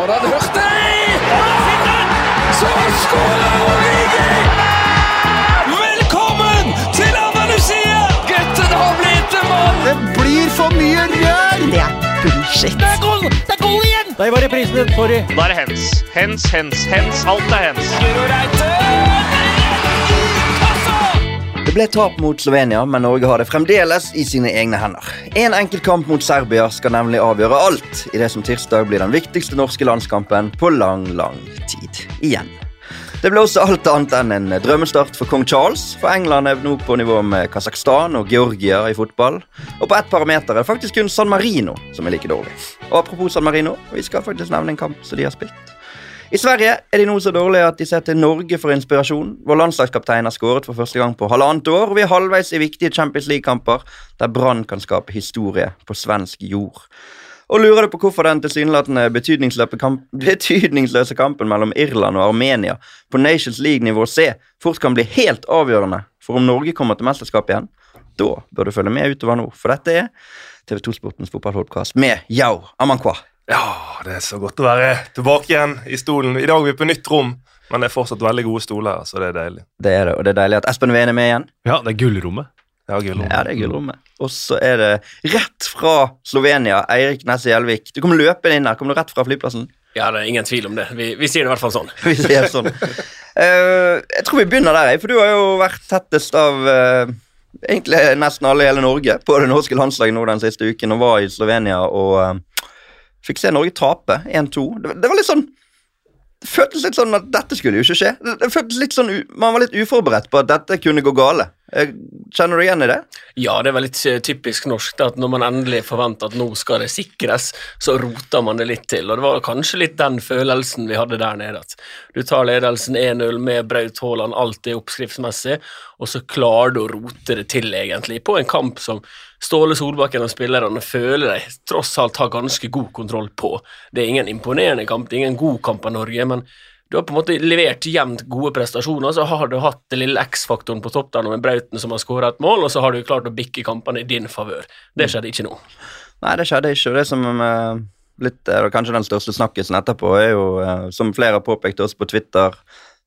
Foran Hurtig! Så skårer Origi! Velkommen til Andalusia! Gutten har blitt en mann! Det blir for mye rør! Det er bullshit. Det er goal! Det er goal igjen! Der var reprisen, sorry. Da er det hens. Hens, hens, hens. Alt er hens. Guro Reite! Det ble tap mot Slovenia, men Norge har det fremdeles i sine egne hender. En enkelt kamp mot Serbia skal nemlig avgjøre alt i det som tirsdag blir den viktigste norske landskampen på lang, lang tid. Igjen. Det ble også alt annet enn en drømmestart for kong Charles, for England er nå på nivå med Kasakhstan og Georgia i fotball. Og på ett parameter er det faktisk kun San Marino som er like dårlig. Og apropos San Marino, vi skal faktisk nevne en kamp som de har spilt. I Sverige er de nå så dårlige at de ser til Norge for inspirasjon. Vår landslagskaptein har skåret for første gang på halvannet år, og vi er halvveis i viktige Champions League-kamper der Brann kan skape historie på svensk jord. Og lurer du på hvorfor den tilsynelatende betydningsløse, kamp betydningsløse kampen mellom Irland og Armenia på Nations League-nivå C fort kan bli helt avgjørende for om Norge kommer til mesterskap igjen, da bør du følge med utover nå, for dette er TV2 Sportens fotballpodkast med Yao Amankwa. Ja, det er så godt å være tilbake igjen i stolen. I dag er vi på nytt rom, men det er fortsatt veldig gode stoler, her, så det er deilig. Det er det, og det er deilig at Espen Ween er med igjen. Ja, det er gullrommet. Ja, gullrommet. Ja, det er gullrommet. Og så er det rett fra Slovenia, Eirik Nesse Gjelvik. Du kommer løpende inn her. Kommer du rett fra flyplassen? Ja, det er ingen tvil om det. Vi, vi sier det i hvert fall sånn. Vi sier sånn. Uh, jeg tror vi begynner der, for du har jo vært tettest av uh, egentlig nesten alle i hele Norge på det norske landslaget nå den siste uken og var i Slovenia og eh, fikk se Norge tape 1-2. Det, var litt sånn det føltes litt sånn at dette skulle jo ikke skje. Det føltes litt sånn, Man var litt uforberedt på at dette kunne gå gale. Eh, Kjenner du igjen i det? Ja, det er vel litt eh, typisk norsk at når man endelig forventer at nå skal det sikres, så roter man det litt til. Og det var kanskje litt den følelsen vi hadde der nede. At du tar ledelsen 1-0 med Braut Haaland, alt er oppskriftsmessig, og så klarer du å rote det til, egentlig, på en kamp som Ståle Solbakken og spillerne føler de tross alt har ganske god kontroll på. Det er ingen imponerende kamp, det er ingen god kamp av Norge, men du har på en måte levert jevnt gode prestasjoner, så har du hatt den lille X-faktoren på topp der med Brauten som har skåra et mål, og så har du klart å bikke kampene i din favør. Det skjedde ikke nå. Nei, det skjedde ikke. Og det som eh, litt, er kanskje den største snakkisen etterpå, er jo, eh, som flere har påpekt også på Twitter,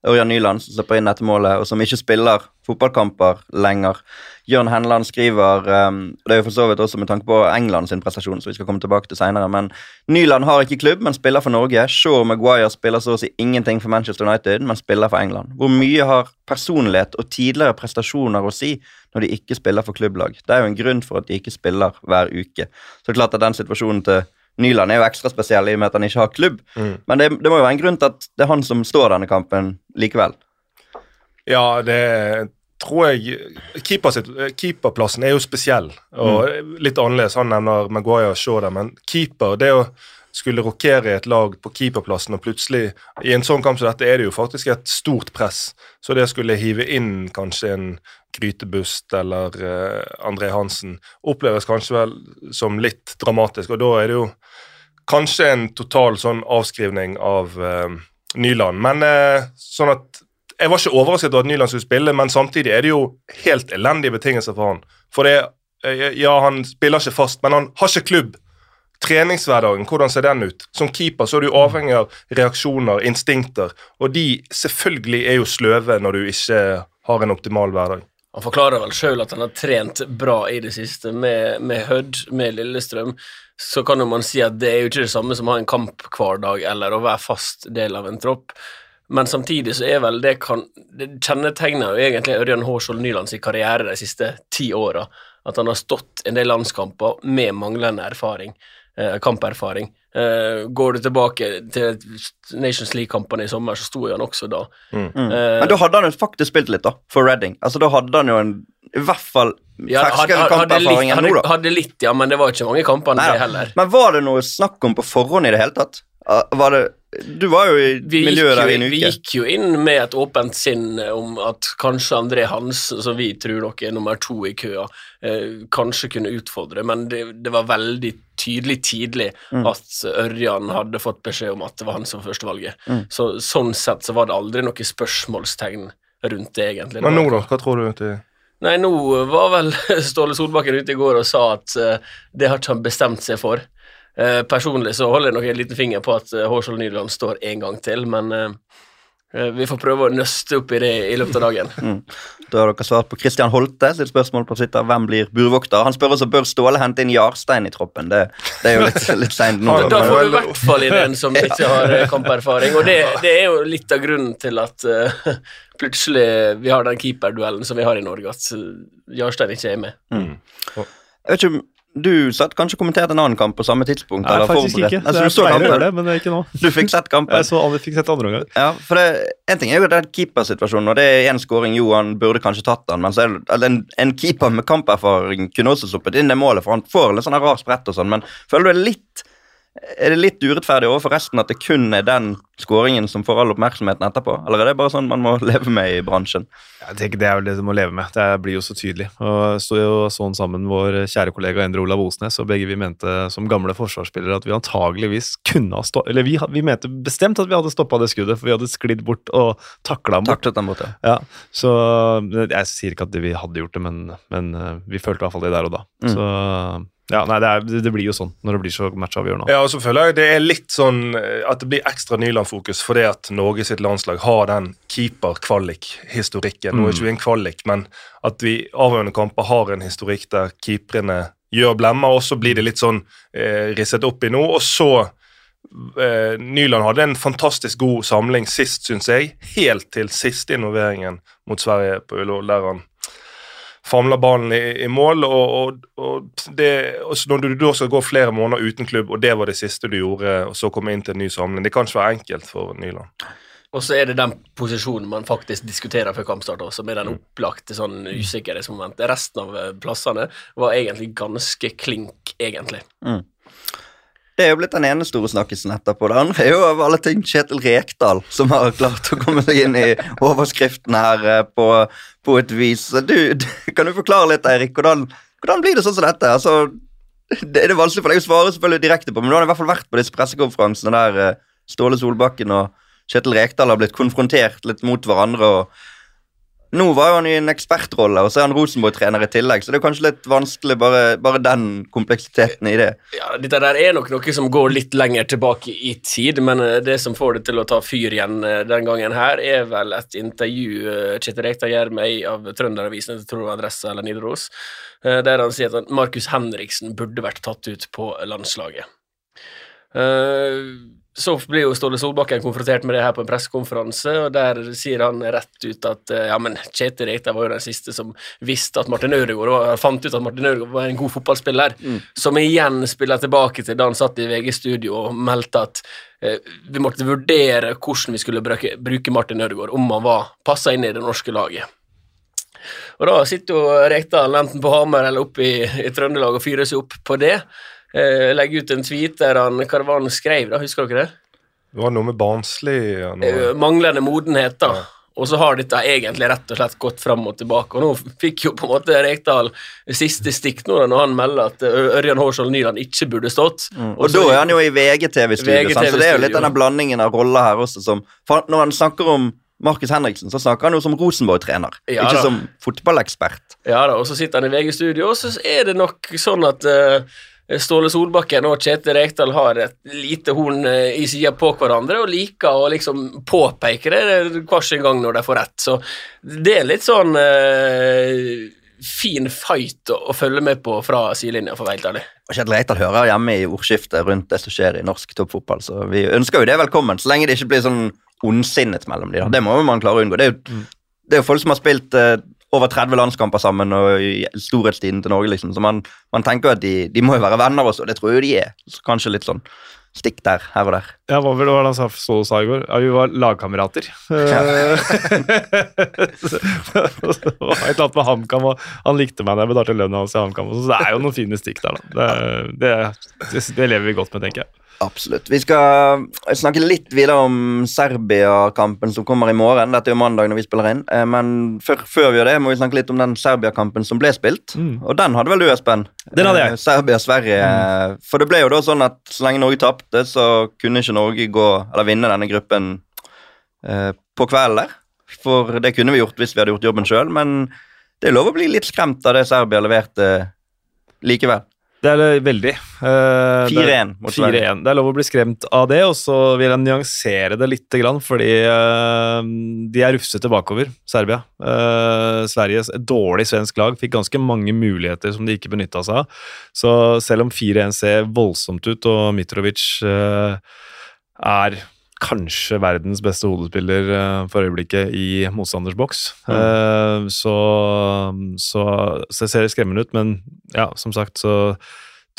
Ørjan Nyland som slipper inn dette målet, og som ikke spiller fotballkamper lenger. Jørn Henland skriver um, Det er jo for så vidt også med tanke på England sin prestasjon, som vi skal komme tilbake til senere, men Nyland har ikke klubb, men spiller for Norge. Shaw Maguire spiller så å si ingenting for Manchester United, men spiller for England. Hvor mye har personlighet og tidligere prestasjoner å si når de ikke spiller for klubblag? Det er jo en grunn for at de ikke spiller hver uke. Så klart at den situasjonen til Nyland er jo ekstra spesiell i og med at han ikke har klubb, Mm. men det, det må jo være en grunn til at det er han som står denne kampen likevel. Ja, det tror jeg Keeperplassen er jo spesiell og litt annerledes. Han nevner Maguaya og Shaw der, men keeper det å skulle rokere et lag på keeperplassen, og plutselig I en sånn kamp som dette er det jo faktisk et stort press. Så det skulle hive inn kanskje en Grytebust eller uh, André Hansen oppleves kanskje vel som litt dramatisk, og da er det jo kanskje en total sånn avskrivning av uh, Nyland. Men uh, sånn at jeg var ikke overrasket over at Nyland skulle spille, men samtidig er det jo helt elendige betingelser for han. For det, ja, han spiller ikke fast, men han har ikke klubb. Treningshverdagen, hvordan ser den ut? Som keeper så er du avhengig av reaksjoner, instinkter, og de selvfølgelig er jo sløve når du ikke har en optimal hverdag. Han forklarer vel sjøl at han har trent bra i det siste, med, med Hødd, med Lillestrøm. Så kan jo man si at det er jo ikke det samme som å ha en kamp hver dag, eller å være fast del av en tropp. Men samtidig så er vel det kan Det kjennetegner jo egentlig Ørjan Hårskjold Nylands karriere de siste ti åra. At han har stått en del landskamper med manglende erfaring, kamperfaring. Eh, går du tilbake til Nations League-kampene i sommer, så sto han også da. Mm. Eh, Men da hadde han jo faktisk spilt litt, da, for Reading. Altså, Da hadde han jo en, i hvert fall Ja, ferskere kamperfaring enn nå, da. hadde litt, ja, men det var ikke mange kamper det heller. Men var det noe snakk om på forhånd i det hele tatt? Var det, du var jo i Vi miljøet der i en uke. vi gikk jo inn med et åpent sinn om at kanskje André Hansen, som vi tror nok er nummer to i køa, eh, kanskje kunne utfordre, men det, det var veldig tydelig tidlig Mm. at Ørjan hadde fått beskjed om at det var han som var førstevalget. Mm. Så sånn sett så var det aldri noe spørsmålstegn rundt det, egentlig. Men nå, da? Hva tror du? til Nei, nå var vel Ståle Solbakken ute i går og sa at uh, det har ikke han bestemt seg for. Eh, personlig så holder jeg nok en liten finger på at eh, Hårsvold Nyland står en gang til, men eh, vi får prøve å nøste opp i det i løpet av dagen. Da har dere svart på Christian Holte sitt spørsmål på Twitter. Hvem blir burvokter? Han spør også bør Ståle hente inn Jarstein i troppen. Det, det er jo litt, litt seint nå. Da får vi i hvert fall inn en som ikke har kamperfaring, og det, det er jo litt av grunnen til at uh, plutselig vi har den keeperduellen som vi har i Norge, at Jarstein ikke er med. Jeg vet ikke om Du satt kanskje og kommenterte en annen kamp på samme tidspunkt? Nei, eller faktisk forberedt? ikke. Altså, du så kampen? det, men ikke nå. Du fikk sett kampen? Jeg så aldri fikk sett andre omgang. Ja, for det, En ting er jo den keepersituasjonen, og det er én skåring Jo, han burde kanskje tatt den, men så er en, en keeper med kamperfaring kunne også sluppet inn det målet, for han får litt sånn rar sprett og sånn, men føler du det er litt er det litt urettferdig overfor resten at det kun er den skåringen som får all oppmerksomheten etterpå? Eller er det bare sånn man må leve med i bransjen? Jeg tenker Det er vel det du må leve med. Det blir jo så tydelig. Og sto jo sånn sammen vår kjære kollega Endre Olav Osnes, og begge vi mente som gamle forsvarsspillere at vi antageligvis kunne ha stått Eller vi, vi mente bestemt at vi hadde stoppa det skuddet, for vi hadde sklidd bort og takla ham bort. Taklet den borte. Ja, så Jeg sier ikke at vi hadde gjort det, men, men eh, vi følte i hvert fall det der og da. Mm. Så ja, nei, det, er, det blir jo sånn når det blir så matchavgjørende. Ja, og så føler jeg det er litt sånn eh, at det blir ekstra Nyland-fokus fordi at Norge sitt landslag har den keeper-kvalik-historikken. Nå er ikke vi en kvalik, men at vi avgjørende kamper har en historikk der keeperne gjør blemmer, og så blir det litt sånn eh, risset opp i nå. Og så eh, Nyland hadde en fantastisk god samling sist, syns jeg, helt til siste involveringen mot Sverige på Ullevål, der han famler ballen i, i mål. og, og, og det, og Når du da skal gå flere måneder uten klubb, og det var det siste du gjorde, og så komme inn til en ny samling Det kan ikke være enkelt for Nyland. Og så er det den posisjonen man faktisk diskuterer før kampstart også, med den opplagte sånn usikkerhetsmomentet. Resten av plassene var egentlig ganske klink, egentlig. Det er jo blitt den ene store snakkisen etterpå. Det andre er jo av alle ting Kjetil Rekdal, som har klart å komme seg inn i overskriften her eh, på, på et vis. Du, kan du forklare litt, Eirik? Hvordan, hvordan blir det sånn som dette? Altså, det er det vanskelig for deg å svare selvfølgelig direkte på, men du har i hvert fall vært på disse pressekonferansene der eh, Ståle Solbakken og Kjetil Rekdal har blitt konfrontert litt mot hverandre. og nå var han i en ekspertrolle, og så er han Rosenborg-trener i tillegg, så det er kanskje litt vanskelig bare, bare den kompleksiteten i det. Ja, Dette der er nok noe som går litt lenger tilbake i tid, men eh, det som får det til å ta fyr igjen eh, den gangen her, er vel et intervju eh, Kjetil Rekdal gjør med ei av Trønderavisen, jeg tror det var Adresse eller Nidaros, der han sier at Markus Henriksen burde vært tatt ut på landslaget. Eh, Så blir jo Ståle Solbakken konfrontert med det her på en pressekonferanse, og der sier han rett ut at eh, ja, men Kjetil Rekdal var jo den siste som visste at Martin Ødegaard var- fant ut at Martin Ødegaard var en god fotballspiller, som igjen spiller tilbake til da han satt i VG-studio og meldte at eh, vi måtte vurdere hvordan vi skulle bruke, bruke Martin Ødegaard, om han var passa inn i det norske laget. Og da sitter jo Rekdal enten på Hamar eller oppe i, i Trøndelag og fyrer seg opp på det. Eh, legger ut en tweet der han Hva det var han skrev, da? Husker dere det? Det var noe med barnslig ja, noe. Eh, manglende modenhet, da. Og så har dette egentlig rett og slett gått fram og tilbake. Og nå fikk jo på en måte Rekdal siste stikk nå da, når han melder at eh, Ørjan Hårskjold Nyland ikke burde stått. Og da er han jo i VGTV-studio, sant? så det er jo litt denne blandingen av roller her også som for Når han snakker om Markus Henriksen, så snakker han jo som Rosenborg-trener, Ja ikke da. som fotballekspert. Ja da, og så sitter han i VG-studio, og så er det nok sånn at eh, Ståle Solbakken og Kjetil Rekdal har et lite horn eh, i sida på hverandre og liker å liksom påpeke det hver sin gang når de får rett. Så det er litt sånn eh, fin fight å, å følge med på fra sidelinja, for å være helt ærlig. Kjetil Rekdal hører hjemme i ordskiftet rundt det som skjer i norsk toppfotball, så vi ønsker jo det velkommen, så lenge det ikke blir sånn ondsinnet mellom de da. Det må man klare å unngå. Det er jo, det er jo folk som har spilt eh, over 30 landskamper sammen og i storhetstiden til Norge, liksom, så man, man tenker at de, de må jo være venner også, og det tror jeg de er. Så kanskje litt sånn stikk der, her og der. Ja, hva var det han sa, så sa i går? Ja, vi var lagkamerater. Eh, det var et eller annet med HamKam, og han likte meg da jeg betalte lønna hans i HamKam. Så det er jo noen fine stikk der, da. Det, det, det lever vi godt med, tenker jeg. Absolutt. Vi skal snakke litt videre om Serbia-kampen som kommer i morgen. Dette er jo mandag når vi spiller inn. Eh, Men før, før vi gjør det, må vi snakke litt om den Serbia-kampen som ble spilt. Mm. Og den hadde vel du, Espen? Den hadde jeg. Eh, Serbia-Sverige. For det ble jo da sånn at så lenge Norge tapte, så kunne ikke Norge gå, eller vinne denne gruppen eh, på kvelden der. For det kunne vi gjort hvis vi hadde gjort jobben sjøl, men det er lov å bli litt skremt av det Serbia leverte likevel. Det er det veldig. Uh, er- 4-1 Det, 4-1. Det er lov å bli skremt av det, og så vil jeg nyansere det litt, fordi uh, de er rufsete bakover, Serbia. Uh, Sverige, et dårlig svensk lag, fikk ganske mange muligheter som de ikke benytta seg av. Så selv om 4-1 ser voldsomt ut, og Mitrovic eh, er kanskje verdens beste hodespiller eh, for øyeblikket i motstanders boks. Mm. så, så, så ser skremmende ut, men ja, som sagt så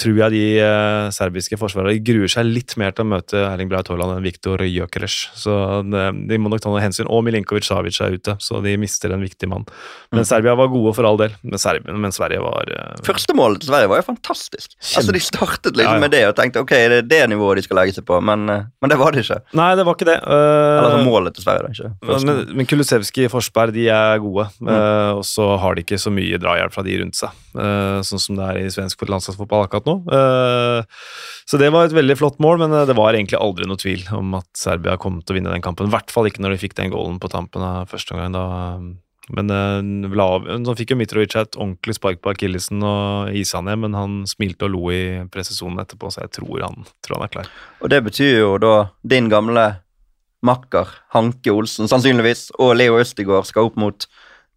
tror jeg de eh, serbiske forsvarerne gruer seg litt mer til å møte Erling Braut Haaland enn Viktor Jøkeres. Så det, de må nok ta noe hensyn. Og Milinkovic Savic er ute, så de mister en viktig mann. Men Serbia var gode for all del, men, Serbia, men Sverige var eh, Første målet til Sverige var jo fantastisk. Altså De startet liksom Ja, ja. med det og tenkte ok, det er det nivået de skal legge seg på, men, eh, men det var det ikke. Nei, det var ikke det. Uh, Eller så målet til Sverige, da. ikke Men, første. men, men Kulusevski Forsberg de er gode, eh, og så har de ikke så mye drahjelp fra de rundt seg. uh, sånn som det er i svensk landslagsfotball akkurat nå. Eh, så det var et veldig flott mål, men eh, det var egentlig aldri noe tvil om at Serbia kom til å vinne den kampen. I hvert fall ikke når de fikk den goalen på tampen av første omgang. Men eh, så fikk jo Mitrovic et ordentlig spark på akillesen og isa ned, men han smilte og lo i presesjonen etterpå, så jeg tror han, tror han er klar. Og det betyr jo da din gamle makker Hanke Olsen, sannsynligvis, og Leo Østigård skal opp mot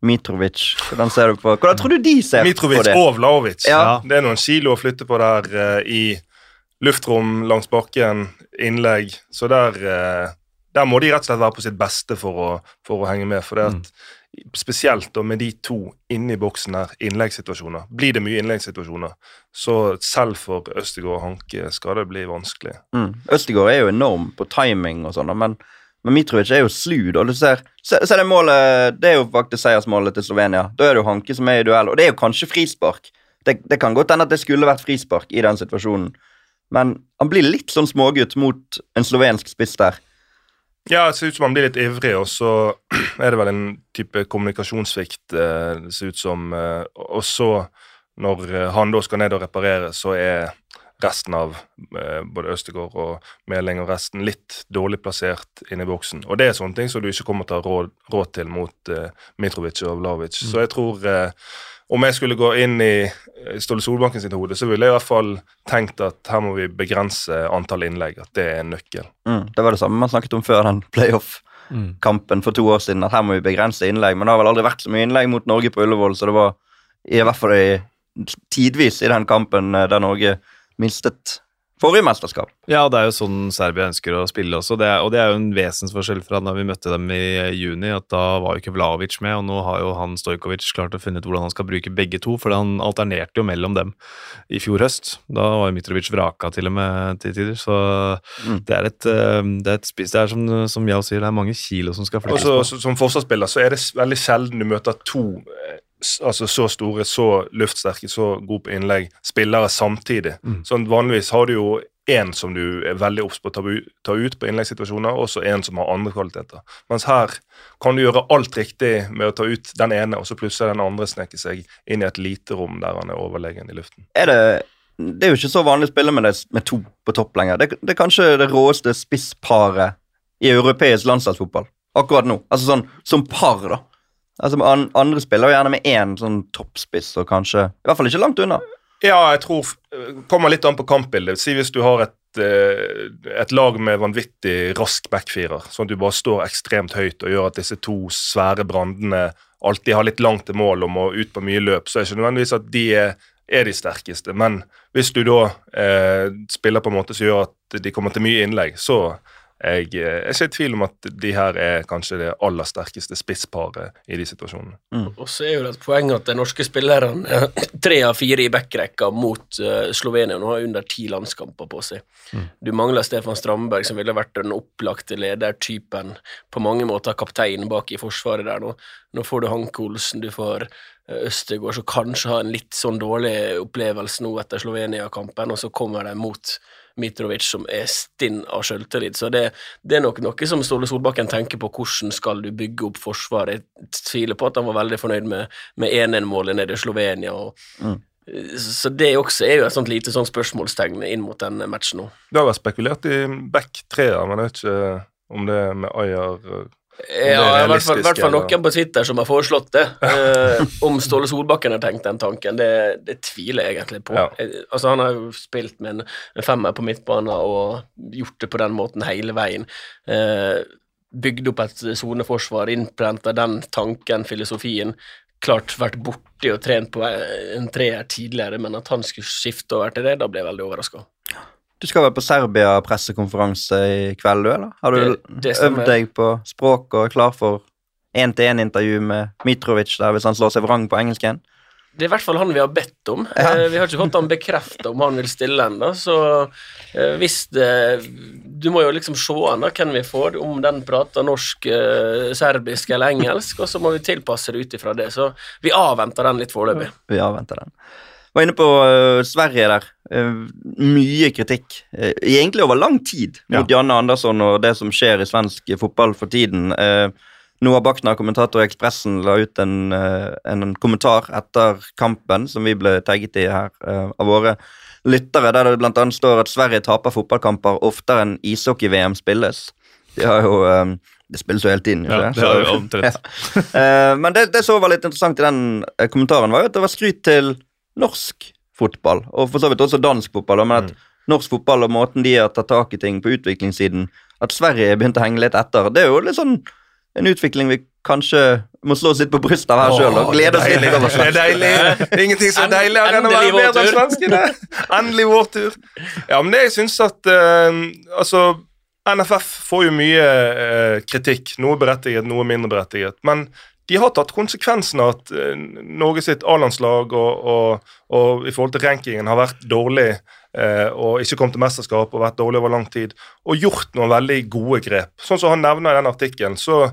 Mitrovic. Hvordan ser du på Hvordan tror du de ser Mitrovic på det? Mitrovic og Vlaovic. Ja. Det er noen kilo å flytte på der uh, i luftrom, langs bakken, innlegg. Så der, uh, der må de rett og slett være på sitt beste for å, for å henge med. For det at, Spesielt da med de to inne i boksen her, innleggssituasjoner. Blir det mye innleggssituasjoner, så selv for Østegård og Hanke skal det bli vanskelig. Mm. Østegård er jo enorm på timing og sånn, men, men Mitrovic er jo slu. da. Du ser, se, se det målet, det er jo faktisk seiersmålet til Slovenia. Da er det jo Hanke som er i duell, og det er jo kanskje frispark. Det, det kan godt hende at det skulle vært frispark i den situasjonen, men han blir litt sånn smågutt mot en slovensk spiss der. Ja, det ser ut som han blir litt ivrig, og så er det vel en type kommunikasjonssvikt, eh, det ser ut som. eh, Og så, når eh, han da skal ned og reparere, så er resten av eh, både Østegård og Meling og resten litt dårlig plassert inne i boksen. Og det er sånne ting som du ikke kommer til å ha råd, råd til mot eh, Mitrovic og Vlavic. Så jeg tror eh, om jeg skulle gå inn i Ståle Solbanken sitt hode, så ville jeg i hvert fall tenkt at her må vi begrense antall innlegg. At det er en nøkkel. Mm. Det var det samme man snakket om før den playoff-kampen for to år siden, at her må vi begrense innlegg. Men det har vel aldri vært så mye innlegg mot Norge på Ullevål, så det var i hvert fall i, tidvis i den kampen der Norge mistet forrige mesterskap. Ja, det er jo sånn Serbia ønsker å spille også, det er, og det er jo en vesensforskjell fra da vi møtte dem i juni, at da var jo ikke Vlaovic med, og nå har jo han Stojkovic klart å finne ut hvordan han skal bruke begge to, for han alternerte jo mellom dem i fjor høst. Da var jo Mitrovic vraka til og med til tider, så Mm. det er et, eh, det er et spiss, det er som, som jeg sier, det er mange kilo som skal flyttes på. så, som forsvarsspiller så er det veldig sjelden du møter to eh, altså så store, så luftsterke, så gode på innlegg, spillere samtidig. Mm. Sånn Vanligvis har du jo én som du er veldig obs på å ta, ut på innleggssituasjoner, og så en som har andre kvaliteter. Mens her kan du gjøre alt riktig med å ta ut den ene, og så plutselig den andre sneker seg inn i et lite rom der han er overlegen i luften. Er det, det er jo ikke så vanlig å spille med, det, med to på topp lenger. Det, det er kanskje det råeste spissparet i europeisk landslagsfotball akkurat nå. Altså sånn som par, da. Altså Andre spiller jo gjerne med én sånn toppspiss, og kanskje I hvert fall ikke langt unna. Ja, jeg tror Kommer litt an på kampbildet. Si hvis du har et, eh, et lag med vanvittig rask backfirer, sånn at du bare står ekstremt høyt og gjør at disse to svære brandene alltid har litt langt til mål om å ut på mye løp, så er det ikke nødvendigvis at de er, er de sterkeste. Men hvis du da eh, spiller på en måte som gjør at de kommer til mye innlegg, så jeg, eh, jeg er ikke i tvil om at de her er kanskje det aller sterkeste spissparet i de situasjonene. Og så er jo det et poeng at de norske spillerne er tre av fire i backrekka mot uh, Slovenia nå har under ti landskamper på seg. Du mangler Stefan Strandberg, som ville vært den opplagte ledertypen, på mange måter kaptein bak i forsvaret der nå. Nå får du Hanke Olsen, du får eh, Østegård, som kanskje har en litt sånn dårlig opplevelse nå etter Slovenia-kampen, og så kommer de mot Mitrovic, som er stinn av selvtillit. Så det, det er nok noe som Ståle Solbakken tenker på, hvordan skal du bygge opp forsvaret. Jeg tviler på at han var veldig fornøyd med, med 1-1-målet nede i Slovenia. Og, Mm. Så det også er jo et sånt lite sånn spørsmålstegn inn mot den matchen nå. Det har vært spekulert i back treer, men jeg vet ikke om det er med Ayer Ja, i hvert fall, hvert fall noen på Twitter som har foreslått det. Eh, om Ståle Solbakken har tenkt den tanken, det, det tviler jeg egentlig på. Ja. Eh, altså, han har jo spilt med en, en femmer på midtbanen og gjort det på den måten hele veien. Eh, bygd opp et soneforsvar, innprenta den tanken, filosofien. Klart vært borti og trent på en treer tidligere, men at han skulle skifte over til det, da ble jeg veldig overraska. Du skal være på Serbia-pressekonferanse i kveld, du, eller? Har du Det- det øvd deg på språk og er klar for én-til-én-intervju med Mitrovic der, hvis han slår seg vrang på engelsken? Det er i hvert fall han vi har bedt om. Ja. Eh, vi har ikke fått han bekrefta om han vil stille ennå, så eh, hvis det Du må jo liksom se an da, hvem vi får, om den prater norsk, eh, serbisk eller engelsk, og så må vi tilpasse det ut ifra det. Så vi avventer den litt foreløpig. Vi avventer den. Var inne på Sverige der. Eh, mye kritikk, eh, egentlig over lang tid, mot Janne Andersson og det som skjer i svensk fotball for tiden. Uh, Noah Bachner, kommentator i Ekspressen, la ut en, eh, en kommentar etter kampen som vi ble tagget i her eh, av våre lyttere, der det annet står at Sverige taper fotballkamper oftere enn ishockey-VM spilles. De har jo eh, Det spilles jo hele tiden, Ikke? Ja, det? har jo omtrent. Eh, men det, det som var litt interessant i den eh, kommentaren, var jo at det var skryt til norsk fotball, og for så vidt også dansk fotball, men at norsk fotball og måten de har tatt tak i ting på utviklingssiden, at Sverige begynte å henge litt etter, det er jo litt sånn en utvikling vi kanskje må slå oss litt på brystet av her sjøl og glede oss litt over. Det er deilig. Det ingenting er deiligere enn å være bedre enn svenskene. Endelig vår tur. Ja, men det jeg syns at uh, Altså, NFF får jo mye uh, kritikk. Noe berettiget, noe mindre berettiget. Men de har tatt konsekvensen av at uh, Norge sitt A-landslag og, og, og i forhold til rankingen har vært dårlig eh, og ikke kommet til mesterskap og vært dårlig over lang tid, og gjort noen veldig gode grep. Sånn som han nevner i den artikkelen, så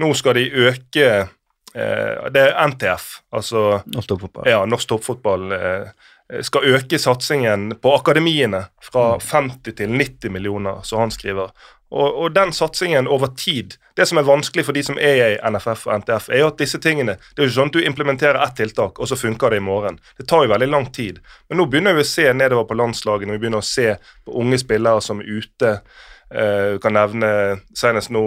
nå skal de øke eh, Det er NTF, altså Norsk toppfotball. ja, norsk toppfotball eh, skal øke satsingen på akademiene fra 50 til 90 millioner, som han skriver. Og, og den satsingen over tid Det som er vanskelig for de som er i NFF og NTF, er jo at disse tingene Det er jo ikke sånn at du implementerer ett tiltak, og så funker det i morgen. Det tar jo veldig lang tid. Men nå begynner vi å se nedover på landslagene, vi begynner å se på unge spillere som er ute. Du kan nevne senest nå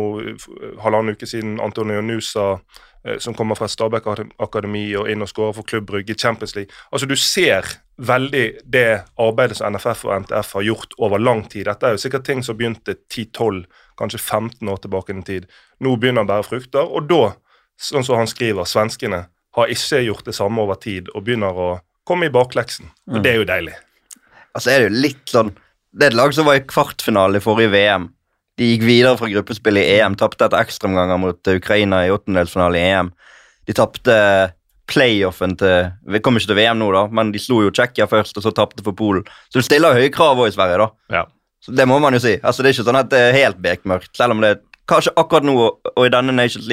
halvannen uke siden Antonio Nusa eh, som kommer fra Stabæk Akademi og inn og skårer for Klubb Brygge i Champions League. Altså Du ser veldig det arbeidet som NFF og NTF har gjort over lang tid. Dette er jo sikkert ting som begynte 10-12, kanskje 15 år tilbake i tid. Nå begynner det å bære frukter, og da, sånn som han skriver, svenskene har ikke gjort det samme over tid og begynner å komme i bakleksen. Og det er jo deilig. Altså er det jo litt sånn Det er et lag som var i kvartfinale i forrige VM. De gikk videre fra gruppespill i EM, tapte etter ekstraomganger mot eh, Ukraina i åttendelsfinale i EM. De tapte playoffen til Vi kommer ikke til VM nå, da, men de slo jo Tsjekkia først, og så tapte for Polen. Så du stiller høye krav òg i Sverige, da. Ja. Så Det må man jo si. Altså Det er ikke sånn at det er helt bekmørkt, selv om det er kanskje akkurat nå og i denne Nations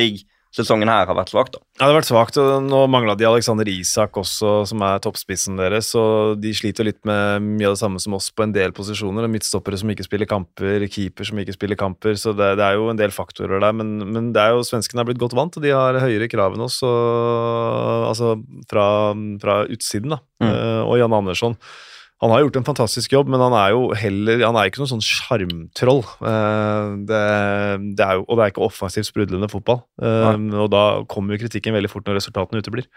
League-sesongen her har vært svakt. Ja, det har vært svakt, nå mangla de Alexander Isak også, som er toppspissen deres, så de sliter litt med mye av det samme som oss på en del posisjoner. Midtstoppere som ikke spiller kamper, keeper som ikke spiller kamper, så det, det er jo en del faktorer der. Men, men det er jo svenskene er blitt godt vant, og de har høyere krav enn oss, og, altså fra, fra utsiden, da. Mm. Eh, og Jan Andersson. Han har gjort en fantastisk jobb, men han er jo heller Han er ikke noen sånn sjarmtroll. Eh, det, det er jo, og det er ikke offensivt sprudlende fotball. Nei. og da kommer jo kritikken veldig fort når resultatene uteblir.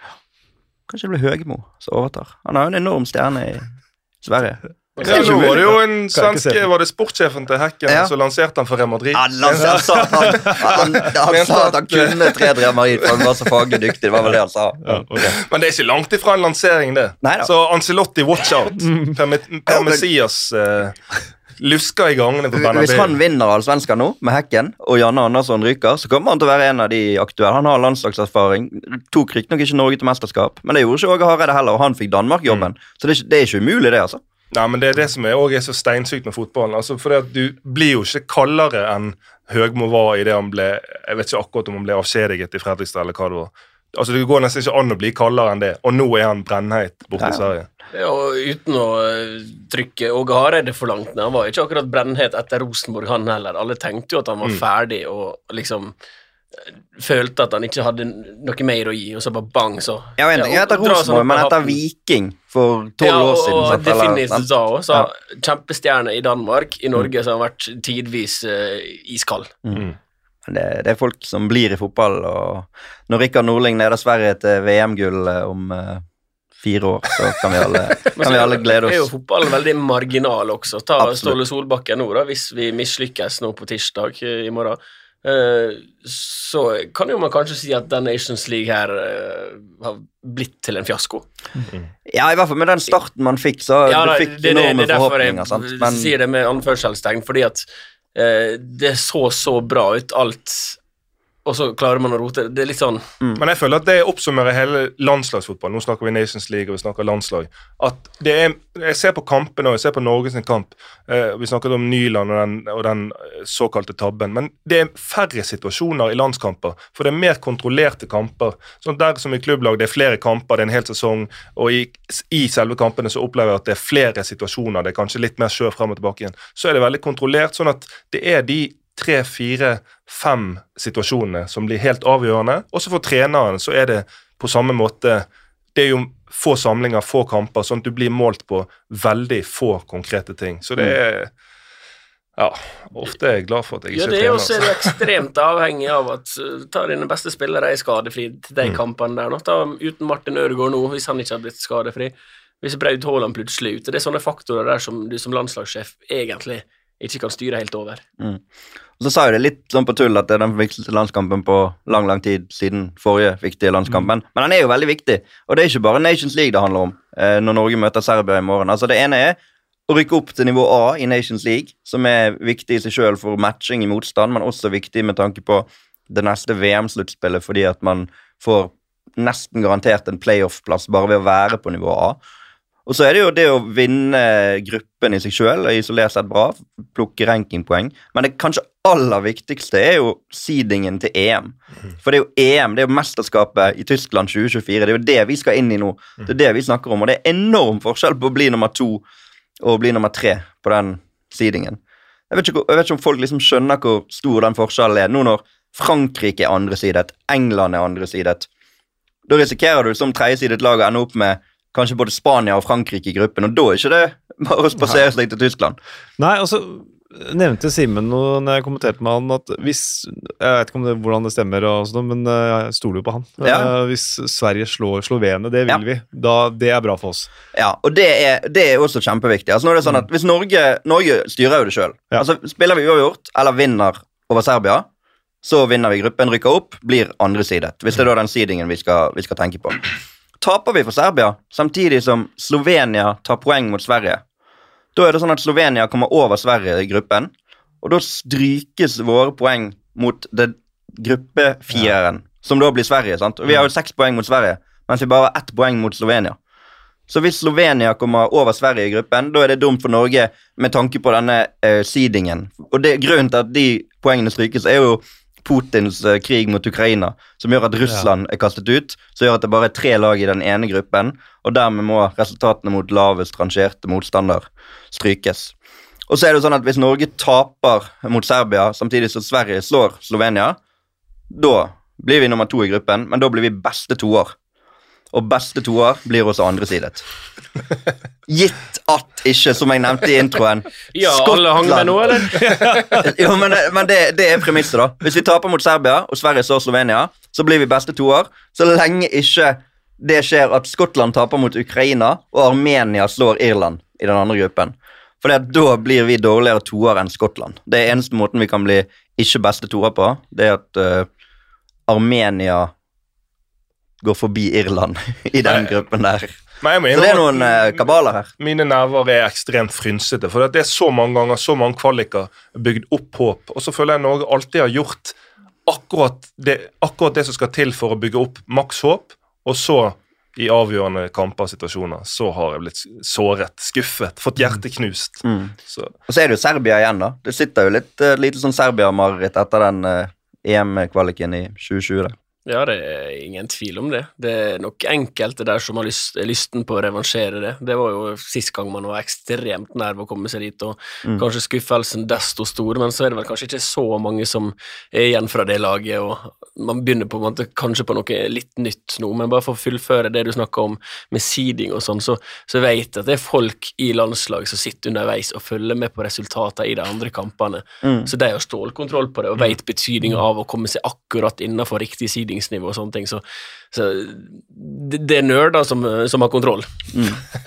Kanskje det blir Høgmo som overtar. Han er jo en enorm stjerne i Sverige. Ja, nå var det jo en svensk. Var det sportssjefen til Hekken Ja. som lanserte han for Real Madrid? Han, han, han, sa, han, han, han sa at han kunne tre Real Madrid, for han var så faglig dyktig. Det var vel det han sa. Ja, okay. Men det er ikke langt ifra en lansering, det. Neida. Så Ancelotti, watch out. Per, per Ja, men- Messias eh, lusker i gangene på Hvis han Bernabeu. vinner Allsvenskan nå, med Hekken, og Janne Andersson ryker, så kommer han til å være en av de aktuelle. Han har landslagserfaring. Tok riktignok ikke Norge til mesterskap, men det gjorde ikke Åge Hareide heller, og han fikk Danmark-jobben. Så det er, ikke, det er ikke umulig, det, altså. Nei, men Det er det som er, også er så steinsykt med fotballen. Altså, fordi at Du blir jo ikke kaldere enn Høgmo var i det han ble Jeg vet ikke akkurat om han ble avskjediget i Fredrikstad, eller hva det var. Altså, Det går nesten ikke an å bli kaldere enn det, og nå er han brennheit borte i Sverige. Ja, og uten å eh, trykke Åge Hareide for langt ned. Han var ikke akkurat brennhet etter Rosenborg, han heller. Alle tenkte jo at han var ferdig og liksom eh, følte at han ikke hadde noe mer å gi, og så bare bang, så Ja, en ting er etter dra sånn Rosenborg, men etter. Viking for tolv ja, år siden. og sant, eller- definitivt da også, så Ja. Kjempestjerne i Danmark. I Norge så har han vært tidvis uh, iskald. Mm. det, det er folk som blir i fotball, og når Rikard Norling leder Sverige til VM-gull eh, om uh, fire år, så kan vi alle, kan vi alle glede er jo oss. fotballen veldig marginal også. Ta Absolutt. Ståle Solbakken nå, da, hvis vi mislykkes nå på tirsdag i morgen. Eh, så kan jo man kanskje si at den Nations League her eh, har blitt til en fiasko. Ja, i hvert fall med den starten man fikk, så Ja, du fikk det, det, det enorme derfor jeg forhåpninger. sant? Men sier det med anførselstegn, fordi at eh, det så så bra ut, alt, og så klarer man å rote. Det er litt sånn Men jeg føler at det oppsummerer hele landslagsfotballen. Nå snakker vi Nations League og vi snakker landslag. At det er, Jeg ser på kampene og jeg ser på Norges kamp. Eh, vi snakket om Nyland og den, og den eh, såkalte tabben. Men det er færre situasjoner i landskamper. For det er mer kontrollerte kamper. Sånn Der som i klubblag det er flere kamper, det er en hel sesong. Og i, i selve kampene så opplever jeg at det er flere situasjoner. Det er kanskje litt mer sjø frem og tilbake igjen. Så er det veldig kontrollert. Sånn at det er de tre, fire, fem situasjonene som blir helt avgjørende. Også for treneren så er det på samme måte Det er jo få samlinger, få kamper, sånn at du blir målt på veldig få konkrete ting. Så det er Ja, ofte er jeg glad for at jeg Ja, ikke det er er jo trener. er det altså. ekstremt avhengig av at uh, ta dine beste spillere er skadefri til de Mm. kampene der. nå. Ta uten Martin Ødegaard nå, hvis han ikke hadde blitt skadefri. Hvis Braut Haaland plutselig er ute. Det er sånne faktorer der som du som landslagssjef egentlig ikke kan styre helt over. Og så sa jo det litt sånn på tull at det er den viktigste landskampen på lang lang tid siden forrige viktige landskampen. Men, men den er jo veldig viktig, og det er ikke bare Nations League det handler om eh, når Norge møter Serbia i morgen. Altså Det ene er å rykke opp til nivå A i Nations League, som er viktig i seg sjøl for matching i motstand, men også viktig med tanke på det neste VM-sluttspillet, fordi at man får nesten garantert en playoff-plass bare ved å være på nivå A. Og så er det jo det å vinne gruppen i seg sjøl, er isolert sett bra, plukke rankingpoeng, men det kanskje aller viktigste er jo seedingen til EM. For det er jo EM, det er jo mesterskapet i Tyskland 2024, det er jo det vi skal inn i nå. Det er det vi snakker om, og det er enorm forskjell på å bli nummer to og bli nummer tre på den seedingen. Jeg vet, ikke, jeg vet ikke om folk liksom skjønner hvor stor den forskjellen er, nå når Frankrike er andresidet, England er andresidet. Da risikerer du som tredjesidet lag å ende opp med kanskje både Spania og Frankrike i gruppen, og da er ikke det bare å spasere seg til Tyskland. Nei, altså nevnte Simen noe når jeg kommenterte med han at hvis Jeg vet ikke det, hvordan det stemmer, sånt, men eh, jeg stoler jo på han. Ja. Eh, Hvis Sverige slår Slovenia, det vil Ja. vi. Da, det er bra for oss. Ja, og det er, det er også kjempeviktig. Altså, nå er det sånn at hvis Norge, Norge styrer jo det sjøl. Ja. Altså, spiller vi uavgjort eller vinner over Serbia, så vinner vi gruppen, rykker opp, blir andresidet. Hvis det er da den seedingen vi skal, vi skal tenke på. Taper vi for Serbia, samtidig som Slovenia tar poeng mot Sverige, da er det sånn at Slovenia kommer over Sverige i gruppen, og da strykes våre poeng mot det gruppefireren, som da blir Sverige. sant? Og Vi har jo seks poeng mot Sverige, mens vi bare har ett poeng mot Slovenia. Så hvis Slovenia kommer over Sverige i gruppen, da er det dumt for Norge med tanke på denne eh, seedingen. Og det, grunnen til at de poengene strykes, er jo Putins eh, krig mot Ukraina, som gjør at Russland er kastet ut, som gjør at det bare er tre lag i den ene gruppen, og dermed må resultatene mot lavest rangerte motstander strykes. Og så er det jo sånn at hvis Norge taper mot Serbia samtidig som Sverige slår Slovenia, da blir vi nummer to i gruppen, men da blir vi beste toer. Og beste toer blir også andresidet. Gitt at ikke, som jeg nevnte i introen Ja, alle hang med nå, eller? jo, men, det, men det, det er premisset, da. Hvis vi taper mot Serbia, og Sverige slår Slovenia, så blir vi beste toer. Så lenge ikke det skjer at Skottland taper mot Ukraina, og Armenia slår Irland i den andre gruppen. For da blir vi dårligere toer enn Skottland. Det er eneste måten vi kan bli ikke beste toer på. Det er at uh, Armenia går forbi Irland i den gruppen der. Men Så det er noen eh, kabaler her. Mine nerver er ekstremt frynsete. For det er så mange ganger, så mange kvaliker bygd opp håp. Og så føler jeg Norge alltid har gjort akkurat det, akkurat det som skal til for å bygge opp maks håp, og så i avgjørende kamper og situasjoner så har jeg blitt såret, skuffet, fått hjertet knust. Mm. Så Og så er det jo Serbia igjen, da. Det sitter jo litt uh, lite sånn Serbia-mareritt etter den uh, EM-kvaliken i 2020. der. Ja, det er ingen tvil om det. Det er nok enkelte der som har lyst, lysten på å revansjere det. Det var jo sist gang man var ekstremt nær ved å komme seg dit, og Mm. kanskje skuffelsen desto stor, men så er det vel kanskje ikke så mange som er igjen fra det laget, og man begynner på en måte kanskje på noe litt nytt nå, men bare for å fullføre det du snakka om med seeding og sånn, så, så vet jeg at det er folk i landslaget som sitter underveis og følger med på resultatene i de andre kampene, Mm. så de har stålkontroll på det og vet betydninga av å komme seg akkurat innenfor riktig seedingsnivå og sånne ting, så, så det, det er nerder som, som har kontroll.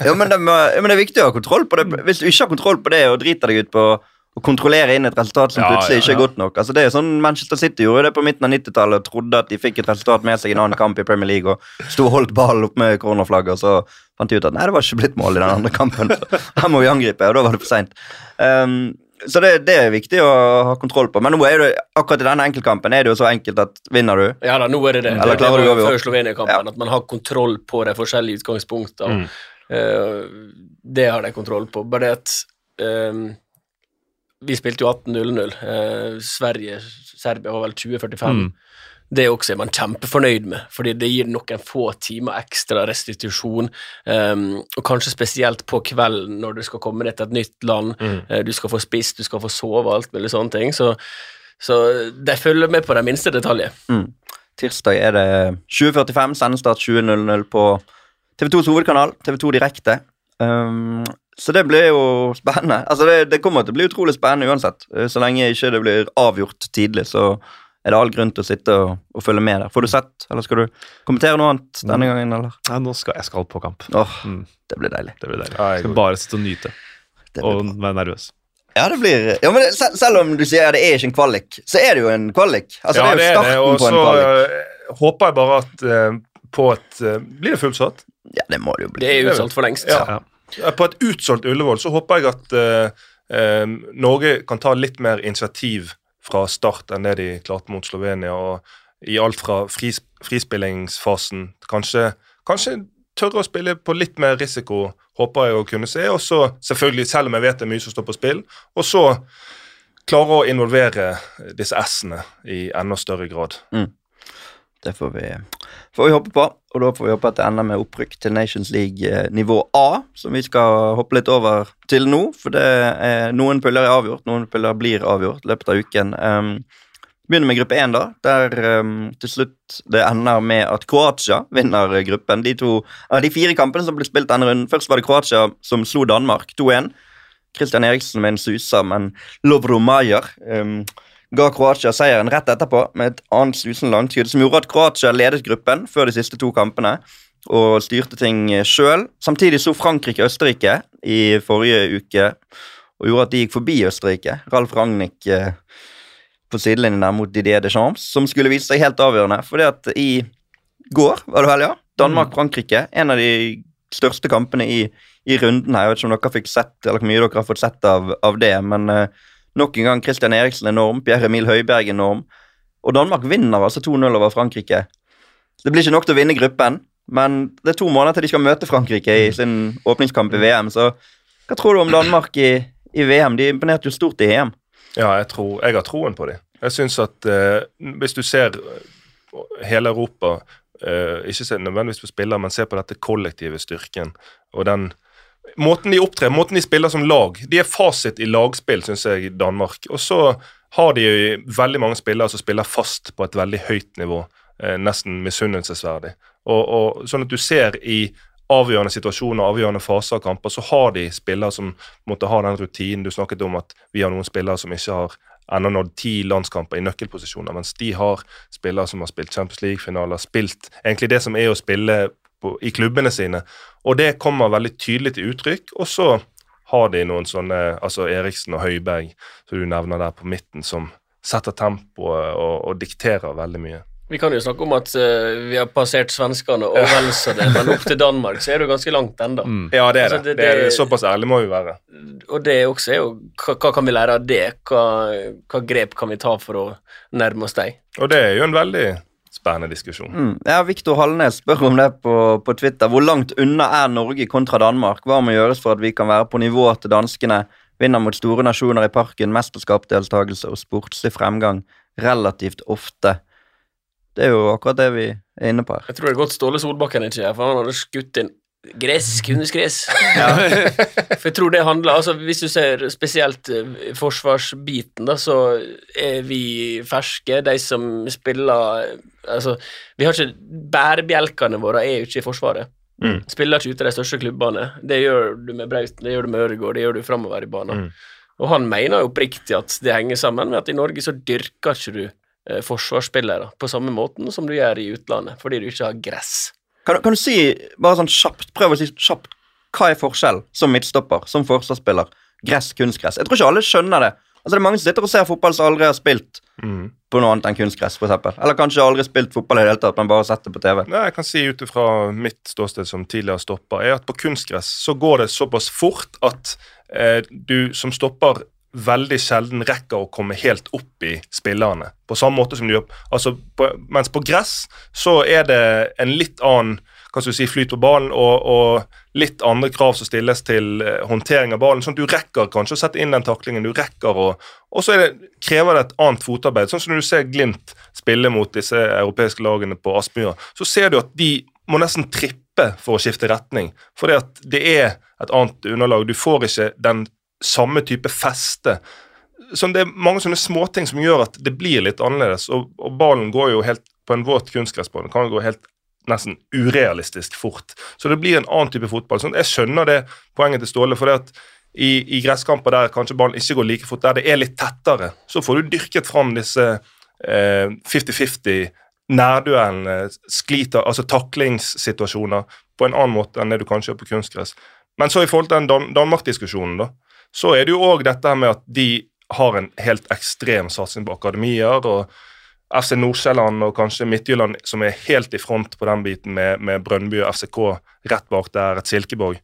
Ja, men det, ja, men det er viktig å ha kontroll på det. Hvis du ikke har kontroll på det og driter deg ut på å kontrollere inn et resultat som Ja, plutselig ja, ikke er ja. godt nok. Altså det er sånn Manchester City gjorde det på midten av 90-tallet og trodde at de fikk et resultat med seg i en annen kamp i Premier League og sto og holdt ballen opp med koronaflagget, og så fant de ut at nei, det var ikke blitt mål i den andre kampen. Så her må vi angripe, og da var det for seint. Um, så det, det er viktig å ha kontroll på. Men nå er det, akkurat i denne enkeltkampen er det jo så enkelt at vinner du Ja da, nå er det det. Eller det, klarer det du å var gå før? Slovenia-kampen, at man har kontroll på de forskjellige utgangspunktene. Mm. Uh, det har de kontroll på. Bare det at eh, Vi spilte jo 18-0-0. Uh, Sverige, Serbia var vel 2045. Mm. Det også er man kjempefornøyd med, fordi det gir noen få timer ekstra restitusjon. um, og kanskje spesielt på kvelden når du skal komme deg til et nytt land. Mm. uh, du skal få spist, du skal få sove, alt mulig sånne ting. Så, så de følger med på de minste detaljer. Tirsdag er det 20.45, sendestart 20.00 på TV2s hovedkanal, TV2 Direkte. Um, så det blir jo spennende. Altså det, det kommer til å bli utrolig spennende uansett. Eh, Så lenge ikke det blir avgjort tidlig, så er det all grunn til å sitte og, og følge med der. Får du sett, eller skal du kommentere noe annet denne gangen, eller? Nei, nå skal jeg skal på kamp. Åh, Mm. det blir deilig. Det blir deilig. Ja, jeg skal bare sitte og nyte og bra. være nervøs. Ja, det blir Ja, men det, sel- selv om du sier det er ikke en kvalik, så er det jo en kvalik. Altså, ja, det er jo starten Og på en så kvalik. eh, håper jeg bare at uh, på et uh, Blir det fullsatt? Ja, det må det jo bli. Det er utsolgt for lengst. Ja. Ja. På et utsolgt Ullevål så håper jeg at Norge kan ta litt mer initiativ fra start enn det de klarte mot Slovenia. og I alt fra fris, frispillingsfasen kanskje, kanskje tørre å spille på litt mer risiko, håper jeg å kunne se. Og så selvfølgelig, selv om jeg vet det er mye som står på spill, og så klare å involvere disse S-ene i enda større grad. Det får vi, får vi håpe på. Og da får vi håpe at det ender med opprykk til Nations League eh, nivå A, som vi skal hoppe litt over til nå. For det er, noen puller er avgjort, noen puller blir avgjort i løpet av uken. Um, begynner med gruppe 1, da, der um, til slutt det ender med at Kroatia vinner gruppen. De, to, uh, de fire kampene som ble spilt denne runden, først var det Kroatia som slo Danmark 2-1. Christian Eriksen med en suser, men Lovro Mayer um, ga Kroatia seieren rett etterpå med et annet susende langskudd som gjorde at Kroatia ledet gruppen før de siste to kampene og styrte ting sjøl. Samtidig så Frankrike Østerrike i forrige uke og gjorde at de gikk forbi Østerrike. Ralf Ragnhild eh, på sidelinjen der mot Didier Deschamps, som skulle vise seg helt avgjørende. fordi at i går, var det vel, ja? Danmark-Frankrike. En av de største kampene i, i runden her. Jeg vet ikke om dere fikk sett, eller hvor mye dere har fått sett av, av det, men eh, nok en gang Christian Eriksen enorm, Pierre Emil Høiberg enorm. Og Danmark vinner altså 2-0 over Frankrike. Det blir ikke nok til å vinne gruppen, men det er to måneder til de skal møte Frankrike i sin åpningskamp i VM, så hva tror du om Danmark i, i VM? De imponerte jo stort i EM. Ja, jeg, tror, jeg har troen på dem. Jeg syns at eh, hvis du ser hele Europa eh, Ikke nødvendigvis på spiller, men se på dette kollektive styrken og den Måten de opptrer, måten de spiller som lag. De er fasit i lagspill, syns jeg, i Danmark. Og så har de jo veldig mange spillere som spiller fast på et veldig høyt nivå. Eh, nesten misunnelsesverdig. Og, og sånn at du ser i avgjørende situasjoner, avgjørende faser av kamper, så har de spillere som måtte ha den rutinen. Du snakket om at vi har noen spillere som ikke har ennå nådd ti landskamper i nøkkelposisjoner, mens de har spillere som har spilt Champions League-finaler, spilt egentlig det som er å spille på, i klubbene sine. Og det kommer veldig tydelig til uttrykk. Og så har de noen sånne, altså Eriksen og Høiberg, som du nevner der på midten, som setter tempoet og, og dikterer veldig mye. Vi kan jo snakke om at uh, vi har passert svenskene og vel så det, men opp til Danmark så er det jo ganske langt ennå. Mm. Ja, det er Altså, det. det- det, er, det- såpass ærlig må vi være. Og det også er jo hva, hva kan vi lære av det? Hva, hva grep kan vi ta for å nærme oss deg? Og det er jo en veldig spennende diskusjon. Mm. Ja, Viktor Hallnes spør om det på, på Twitter. Hvor langt unna er Norge kontra Danmark? Hva må gjøres for at vi kan være på nivå til danskene? Vinner mot store nasjoner i parken, mesterskapsdeltakelse og sportslig fremgang relativt ofte. Det er jo akkurat det vi er inne på her. Jeg tror det er godt Ståle Solbakken ikke er, for han hadde skutt inn gress, kunstgress. for jeg tror det handler altså Hvis du ser spesielt eh, forsvarsbiten, da, så er vi ferske. De som spiller Altså, vi har ikke Bærebjelkene våre er jo ikke i Forsvaret. Mm. Spiller ikke ute i de største klubbene. Det gjør du med Brauten, det gjør du med Øregård, det gjør du framover i banen. Mm. Og han mener jo oppriktig at det henger sammen med at i Norge så dyrker ikke du eh, forsvarsspillere på samme måten som du gjør i utlandet, fordi du ikke har gress. Kan, kan du si, bare sånn kjapt, prøv å si kjapt, hva er forskjellen som midtstopper, som forsvarsspiller? Gress, kunstgress. Jeg tror ikke alle skjønner det. Altså Det er mange som sitter og ser fotball som aldri har spilt Mm. på noe annet enn kunstgress, eksempel. Eller kanskje aldri spilt fotball i det hele tatt, men bare sett det på TV. Nei, jeg kan si ut ifra mitt ståsted som tidligere stopper, er at på kunstgress så går det såpass fort at eh, du som stopper veldig sjelden rekker å komme helt opp i spillerne. På samme måte som du gjør altså på, Mens på gress så er det en litt annen hva du si, flyt på ballen og, og litt andre krav som stilles til eh, håndtering av ballen. sånn at Du rekker kanskje å sette inn den taklingen. du rekker og, Og så det, krever det et annet fotarbeid. sånn som Når du ser Glimt spille mot disse europeiske lagene på Aspmyra, så ser du at de må nesten trippe for å skifte retning. For det er et annet underlag. Du får ikke den samme type feste. Sånn, det er mange sånne småting som gjør at det blir litt annerledes. Og, og ballen går jo helt på en våt kunstgressbane. kan gå helt nesten urealistisk fort. Så det blir en annen type fotball. Sånn, jeg skjønner det poenget til Ståle. for det at i, i gresskamper der kanskje ballen ikke går like fort, der det er litt tettere, så får du dyrket fram disse eh, 50-50 nærduellene, skliter, altså taklingssituasjoner, på en annen måte enn det du kanskje gjør på kunstgress. Men så i forhold til den Dan Danmark-diskusjonen, da, så er det jo òg dette med at de har en helt ekstrem satsing på akademier. og FC Nordsjælland og kanskje Midtjylland som er helt i front på den biten med, med Brønnby og FCK rett bak der, et Silkeborg.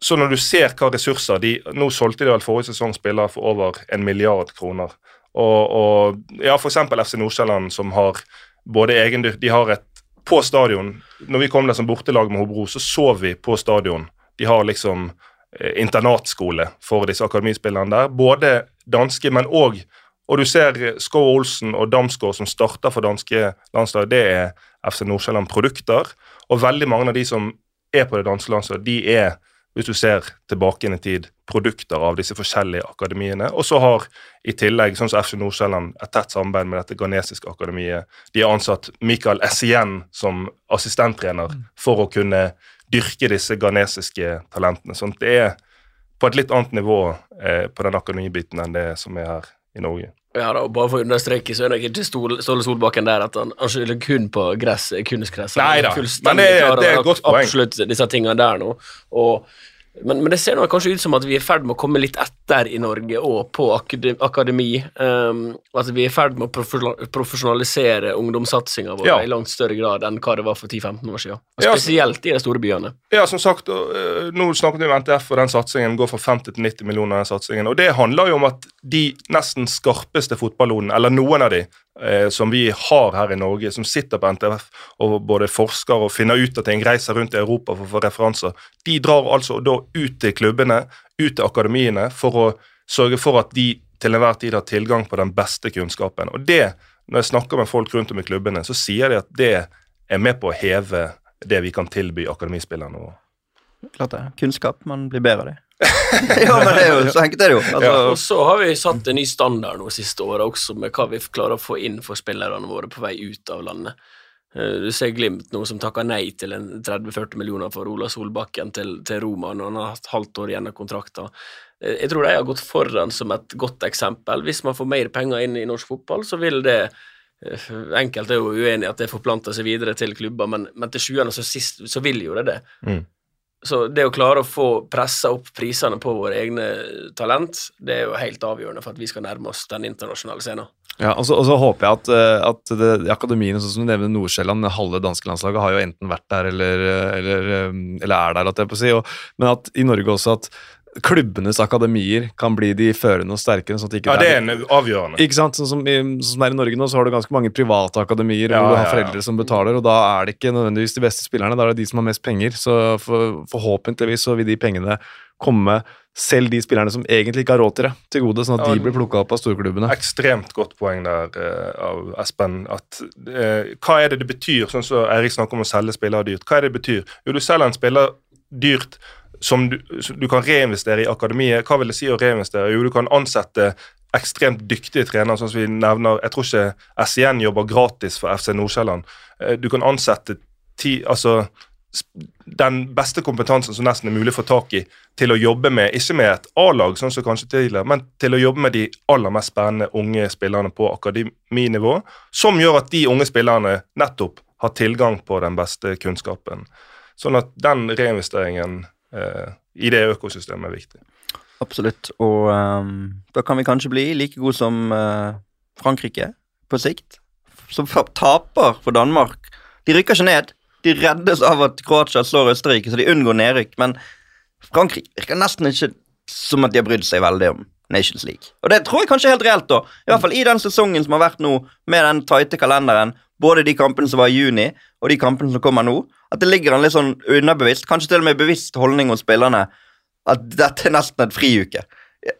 Så når du ser hva ressurser de Nå solgte de vel forrige sesong spillere for over en milliard kroner. Og, og ja, f.eks. FC Nordsjælland som har både egendyr De har et På stadion Når vi kom der som bortelag med Hobro, så sov vi på stadion. De har liksom internatskole for disse akademispillerne der. Både danske, men òg og du ser Skov Olsen og Damsgaard som starter for danske landslag, det er FC Nordsjælland-produkter. Og veldig mange av de som er på det danske landslaget, de er, hvis du ser tilbake inn i tid, produkter av disse forskjellige akademiene. Og så har i tillegg, sånn som FC Nordsjælland, et tett samarbeid med dette ghanesiske akademiet. De har ansatt Michael Essien som assistenttrener for å kunne dyrke disse ghanesiske talentene. Sånn det er på et litt annet nivå eh, på den akademibiten enn det som er her i Norge. Ja da, og Bare for å understreke, så er nok ikke Ståle Solbakken der at han, han skylder kun på gress, kunstgress. Han Nei da, men det det er et godt poeng. Absolutt disse tingene der nå. Og, men, men det ser nå kanskje ut som at vi er i ferd med å komme litt etter i Norge og på akademi. Um, at vi er i ferd med å profesjonalisere ungdomssatsinga vår Ja. i langt større grad enn hva det var for 10-15 år siden. Og spesielt i de store byene. Ja, som sagt, øh, nå snakket vi om NTF, og den satsingen går fra 50 til 90 millioner. den satsingen, og Det handler jo om at de nesten skarpeste fotballonene, eller noen av de, eh, som vi har her i Norge, som sitter på NTF og både forsker og finner ut av ting, reiser rundt i Europa for å få referanser, de drar altså da ut til klubbene, ut til akademiene, for å sørge for at de til enhver tid har tilgang på den beste kunnskapen. Og det, når jeg snakker med folk rundt om i klubbene, så sier de at det er med på å heve det vi kan tilby akademispillerne. og Klart det. Kunnskap. Man blir bedre av det. ja, men det er jo så enkelt er det jo. Altså, Og så har vi satt en ny standard nå siste året også, med hva vi klarer å få inn for spillerne våre på vei ut av landet. Eh, Du ser Glimt nå som takker nei til en 30-40 millioner for Ola Solbakken til, til Roma når han har hatt halvt år igjen av kontrakta. Eh, Jeg tror de har gått foran som et godt eksempel. Hvis man får mer penger inn i norsk fotball, så vil det eh, Enkelte er jo uenig i at det forplanter seg videre til klubber, men, men til sjuende og sist så vil jo det det. Mm. Så det å klare å få pressa opp prisene på våre egne talent, det er jo helt avgjørende for at vi skal nærme oss den internasjonale scenen. Ja, og så, og så håper jeg at, eh, at det, akademiene, sånn som du nevner Nordsjælland, halve danske landslaget har jo enten vært der eller, eller, eh, eller er der, at jeg på å si. Og, men at i Norge også at klubbenes akademier kan bli de førende og sterkere. sånn Ja, det er en avgjørende. Ikke sant? Sånn som, i, sånn som det er i Norge nå, så har du ganske mange private akademier Ja, hvor du har ja, ja. foreldre som betaler, og da er det ikke nødvendigvis de beste spillerne, da er det de som har mest penger. Så for, forhåpentligvis så vil de pengene komme selv de spillerne som egentlig ikke har råd til det, til gode, sånn at Ja, de blir plukka opp av storklubbene. Ekstremt godt poeng der eh, av Espen. At, eh, hva er det det betyr, sånn som Eirik snakker om å selge spillere dyrt. Hva er det det betyr? Jo, du selger en spiller dyrt som du, som du kan reinvestere i akademiet. Hva vil det si å reinvestere? Jo, du kan ansette ekstremt dyktige trenere, sånn som vi nevner. Jeg tror ikke SIN jobber gratis for FC Nordsjælland. Eh, Du kan ansette ti, altså den beste kompetansen som nesten er mulig å få tak i, til å jobbe med, ikke med et A-lag, sånn som kanskje tidligere, men til å jobbe med de aller mest spennende unge spillerne på akademinivå, som gjør at de unge spillerne nettopp har tilgang på den beste kunnskapen. Sånn at den reinvesteringen i det økosystemet er viktig. Absolutt. Og um, da kan vi kanskje bli like gode som uh, Frankrike på sikt. Som taper for Danmark. De rykker ikke ned. De reddes av at Kroatia slår Østerrike, så de unngår nedrykk. Men Frankrike virker nesten ikke som at de har brydd seg veldig om Nations League. Og det tror jeg kanskje er helt reelt, da. I hvert fall i den sesongen som har vært nå, med den tighte kalenderen. Både de kampene som var i juni, og de kampene som kommer nå. At det ligger en litt sånn underbevisst, kanskje til og med bevisst holdning hos spillerne at dette er nesten en friuke.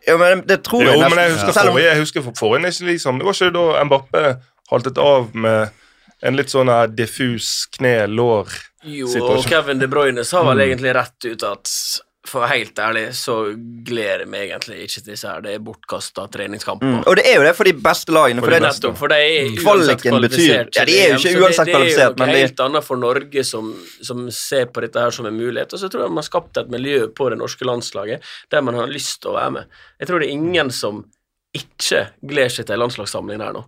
Ja, men det tror Jo, jeg men jeg husker ja. forrige, jeg husker for forrige Nation League, liksom. Det var ikke da Mbappé haltet av med en litt sånn diffus kne-lår Jo, og Kevin De Bruyne sa vel egentlig rett ut at for å være helt ærlig så gleder jeg meg egentlig ikke til disse her. Det er bortkasta treningskamper. Mm, og det er jo det for de beste lagene. For For de det. Nettopp, for de er uansett Kvaliken betyr- ja, de er jo ikke uansett kvalifisert, men det, er jo noe helt annet for Norge som, som ser på dette her som en mulighet. Og så tror jeg man har skapt et miljø på det norske landslaget der man har lyst til å være med. Jeg tror det er ingen som ikke gleder seg til en landslagssamling her nå.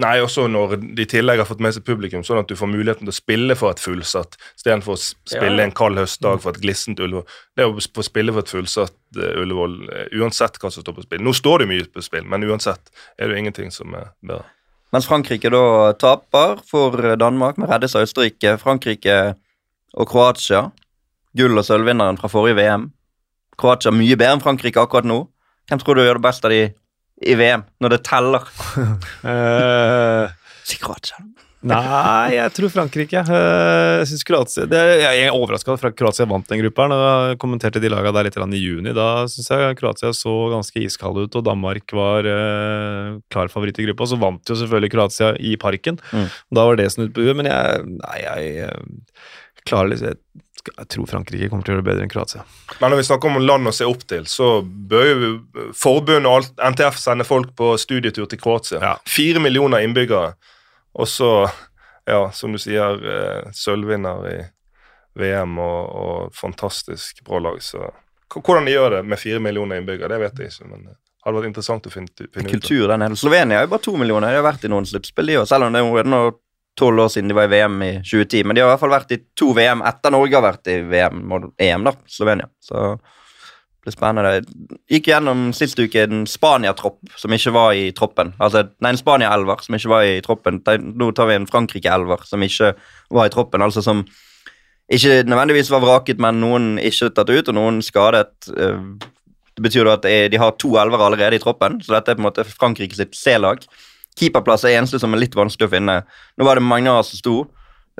Nei, også når de i tillegg har fått med seg publikum, sånn at du får muligheten til å spille for et fullsatt, istedenfor å spille Ja. en kald høstdag for et glissent Ullevål. Det å få spille for et fullsatt eh, Ullevål, eh, uansett hva som står på spill. Nå står det mye på spill, men uansett er det jo ingenting som er bedre. mens Frankrike da taper for Danmark med reddes av Østerrike. Frankrike og Kroatia. Gull- og sølvvinneren fra forrige VM. Kroatia mye bedre enn Frankrike akkurat nå. Hvem tror du gjør det best av de i VM, når det teller? Eh, Si Kroatia. Nei, jeg tror Frankrike. Eh, Jeg synes Kroatia det, Jeg er overraska over at Kroatia vant den gruppa. Da jeg kommenterte de laga der litt i juni. Da syns jeg Kroatia så ganske iskald ut, og Danmark var eh, klar favoritt i gruppa. Så vant jo selvfølgelig Kroatia i parken. Mm. Da var det snudd på huet, men jeg, nei, jeg, eh, klarer liksom jeg, tror Frankrike kommer til å gjøre det bedre enn Kroatia. Men når vi snakker om land å se opp til, så bør jo forbundet og alt, NTF sende folk på studietur til Kroatia. Ja. Fire millioner innbyggere. Og så, ja, som du sier, eh, sølvvinner i VM og, og fantastisk bra lag. Så hvordan de gjør det med fire millioner innbyggere, det vet jeg ikke, men det hadde vært interessant å finne, finne ut. av. Kultur der nede. Slovenia er jo bare to millioner. De har vært i noen slippspill, de òg. Selv om det er nå tolv år siden de var i VM i 2010. Men de har i hvert fall vært i to VM etter Norge har vært i VM og EM, da. Slovenia. Så det blir spennende. Gikk gjennom sist uke en Spania-tropp som ikke var i troppen. Altså, nei, en Spania-elver som ikke var i troppen. Nå tar vi en Frankrike-elver som ikke var i troppen. Altså som ikke nødvendigvis var vraket, men noen ikke tatt ut, og noen skadet. Eh, Det betyr jo at er- de har to elvere allerede i troppen, så dette er på en måte Frankrike sitt C-lag. Keeperplass er eneste som er litt vanskelig å finne. Nå var det Magnar som sto.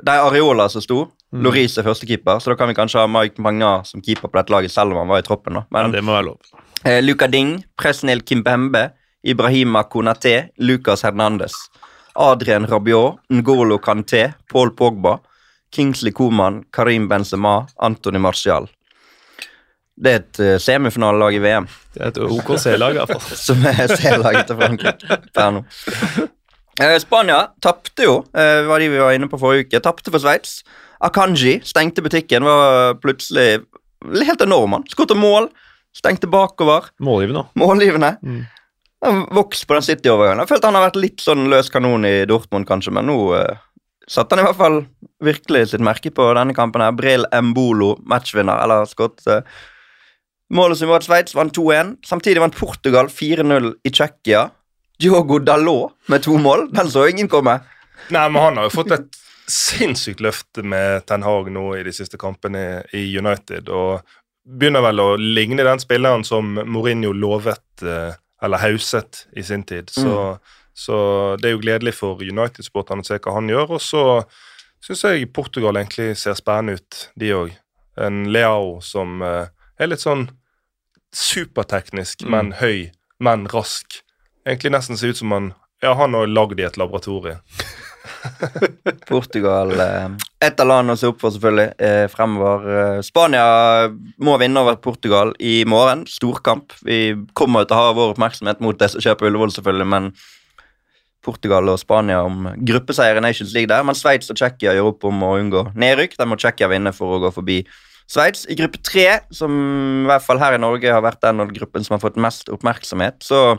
Det er Areola som sto. Loris er førstekeeper, så da kan vi kanskje ha Mike Magnar som keeper på dette laget, selv om han var i troppen. da. Ja, det må være lov. eh, Luka Ding, Presnel Kimpembe, Ibrahima Konaté, Lucas Hernandez, Adrien Rabiot, Ngolo Kanté, Paul Pogba, Kingsley Coman, Karim Benzema, Antony Martial. Det er et uh, semifinalelag i VM, Det er et OK C-lag, iallfall. som er C-laget til Frankrike per nå. Uh, Spania tapte jo, uh, var de vi var inne på forrige uke. Tapte for Sveits. Akanji stengte butikken, var plutselig helt enorm. han. Skåret mål, stengte bakover. Målgivende. Målgivende. Mm. Han vokste vokst på den City-overgangen. Jeg følte han har vært litt sånn løs kanon i Dortmund, kanskje, men nå satte han i hvert fall virkelig sitt merke på denne kampen. her. Brill Embolo, matchvinner, eller skåret Målet som var at Sveits vant 2-1. Samtidig vant Portugal 4-0 i Tsjekkia. Diogo Dalot med to mål. Den så ingen komme. Nei, men han har jo fått et sinnssykt løft med Ten Hag nå i de siste kampene i United, og begynner vel å ligne den spilleren som Mourinho lovet, eh, eller hauset, i sin tid. Så, så det er jo gledelig for United-sporterne å se hva han gjør, og så syns jeg Portugal egentlig ser spennende ut, de òg. En Leao som eh, er litt sånn superteknisk, men høy, men rask. Egentlig nesten ser ut som han Ja, han er lagd i et laboratorie. Portugal eh, Et av landene å se opp for, selvfølgelig, eh, fremover. Eh, Spania må vinne over Portugal i morgen. Storkamp. Vi kommer til å ha vår oppmerksomhet mot det som skjer på Ullevål, selvfølgelig, men Portugal og Spania om gruppeseier i Nations League der. Men Sveits og Tsjekkia gjør opp om å unngå nedrykk. Der må Tsjekkia vinne for å gå forbi Sveits. I gruppe tre, som i hvert fall her i Norge har vært den gruppen som har fått mest oppmerksomhet, så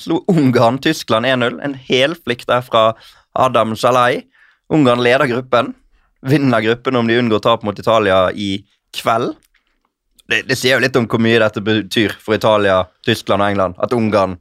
slo Ungarn Tyskland 1-0. En helflikt der fra Adam Shalai. Ungarn leder gruppen. Vinner gruppen om de unngår tap mot Italia i kveld. Det, det sier jo litt om hvor mye dette betyr for Italia, Tyskland og England. At Ungarn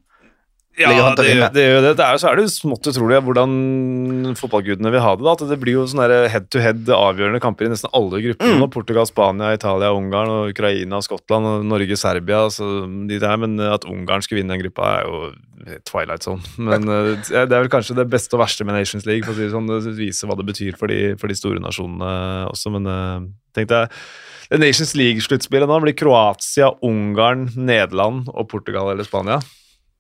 Ja, å det, vinne. jo det, det er, så er det jo smått utrolig hvordan fotballgudene vil ha det. da, at Det blir jo sånne head-to-head avgjørende kamper i nesten alle gruppene. Mm. Portugal, Spania, Italia, Ungarn, og Ukraina, Skottland, og Norge, Serbia. Så de der, Men at Ungarn skulle vinne den gruppa, er jo twilight zone. Men eh, det er vel kanskje det beste og verste med Nations League. for å si Det sånn, det viser hva det betyr for de, for de store nasjonene også. Men tenkte tenk deg Nations League-sluttspillet nå blir Kroatia, Ungarn, Nederland og Portugal eller Spania.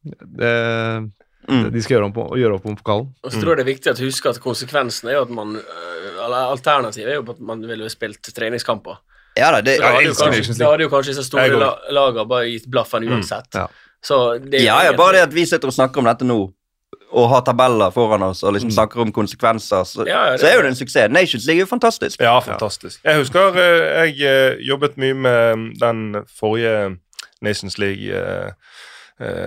Det, Mm. De skal gjøre, om på, gjøre opp om pokalen. Og så tror jeg det er viktig å huske at konsekvensen er jo at man øh, Eller alternativet er jo at man ville spilt treningskamper. Ja da, det, Så da hadde, kanskje, da hadde jo kanskje disse store la lagene bare gitt blaffen uansett. ja. Så det er ja, ja, bare det at vi sitter og snakker om dette nå, og har tabeller foran oss, og liksom snakker om konsekvenser, så, Ja, ja, det- så er jo det en suksess. Nations League er jo fantastisk. Ja, fantastisk. Jeg husker eh, jeg eh, jobbet mye med den forrige Nations League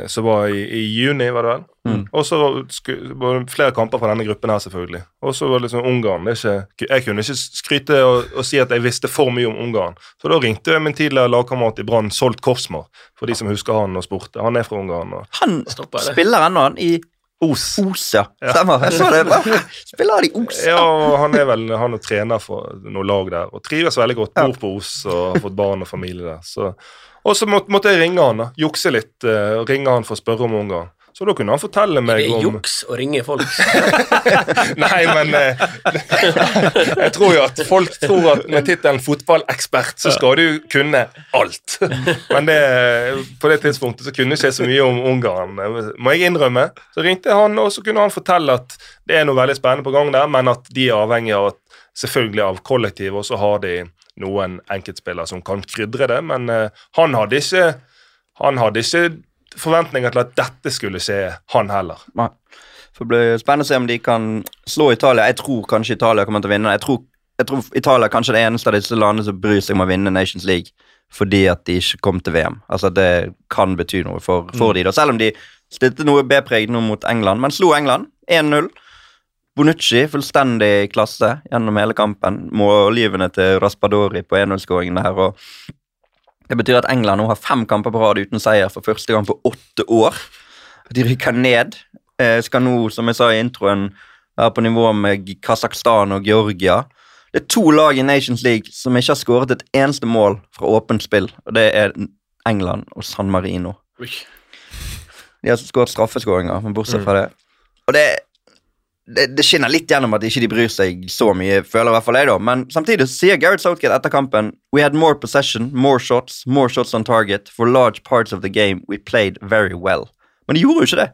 som var i, i juni, var det vel. Mm. Og så var det flere kamper fra denne gruppen her, selvfølgelig. Og så var det liksom Ungarn. Det er ikke, jeg kunne ikke skryte og, og si at jeg visste for mye om Ungarn. Så da ringte jeg min tidligere lagkamerat i Brann, Solt Korsmar, for de som husker han og spurte. Han er fra Ungarn. Og Han Stopper spiller ennå, han, i Os. Os, ja. Stemmer. Jeg så det. Spiller han i Os? Ja, og han er vel han er trener for noe lag der, og trives veldig godt. Bor på Os og har fått barn og familie der. Så. Og så måtte, måtte jeg ringe han, da. jukse litt, Uh, ringe han for å spørre om Ungarn. Så da kunne han fortelle meg om Det er om juks å ringe folk. Nei, men eh, Jeg tror jo at folk tror at med tittelen fotballekspert så skal du kunne alt. Men det, på det tidspunktet så kunne jeg ikke så mye om Ungarn, må jeg innrømme. Så ringte jeg han, og så kunne han fortelle at det er noe veldig spennende på gang der, men at de er avhengig av at, selvfølgelig av kollektiv, og så har de noen enkeltspillere som kan krydre det, men eh, han hadde ikke han hadde ikke forventninger til at dette skulle skje, han heller. Nei. Det blir spennende å se om de kan slå Italia. Jeg tror kanskje Italia kommer til å vinne. Jeg tror, jeg tror Italia er kanskje det eneste av disse landene som bryr seg om å vinne Nations League fordi at de ikke kom til VM. Altså Det kan bety noe for, for de da. Selv om de stilte noe B-preg nå mot England, men slo England 1-0. Bonucci fullstendig klasse gjennom hele kampen. Målgivende til Raspadori på 1-0-skåringen her. og Det betyr at England nå har fem kamper på rad uten seier for første gang på åtte år. De rykker ned. Eh, skal nå, som jeg sa i introen, være på nivå med Kasakhstan og Georgia. Det er to lag i Nations League som ikke har skåret et eneste mål fra åpent spill, og det er England og San Marino. De har skåret straffeskåringer, men bortsett fra det Og det, det, det skinner litt gjennom at ikke de bryr seg så mye, føler i hvert fall jeg, da. Men samtidig sier Gareth Southgate etter kampen We had more possession, more shots, more shots on target. For large parts of the game we played very well. Men de gjorde jo ikke det.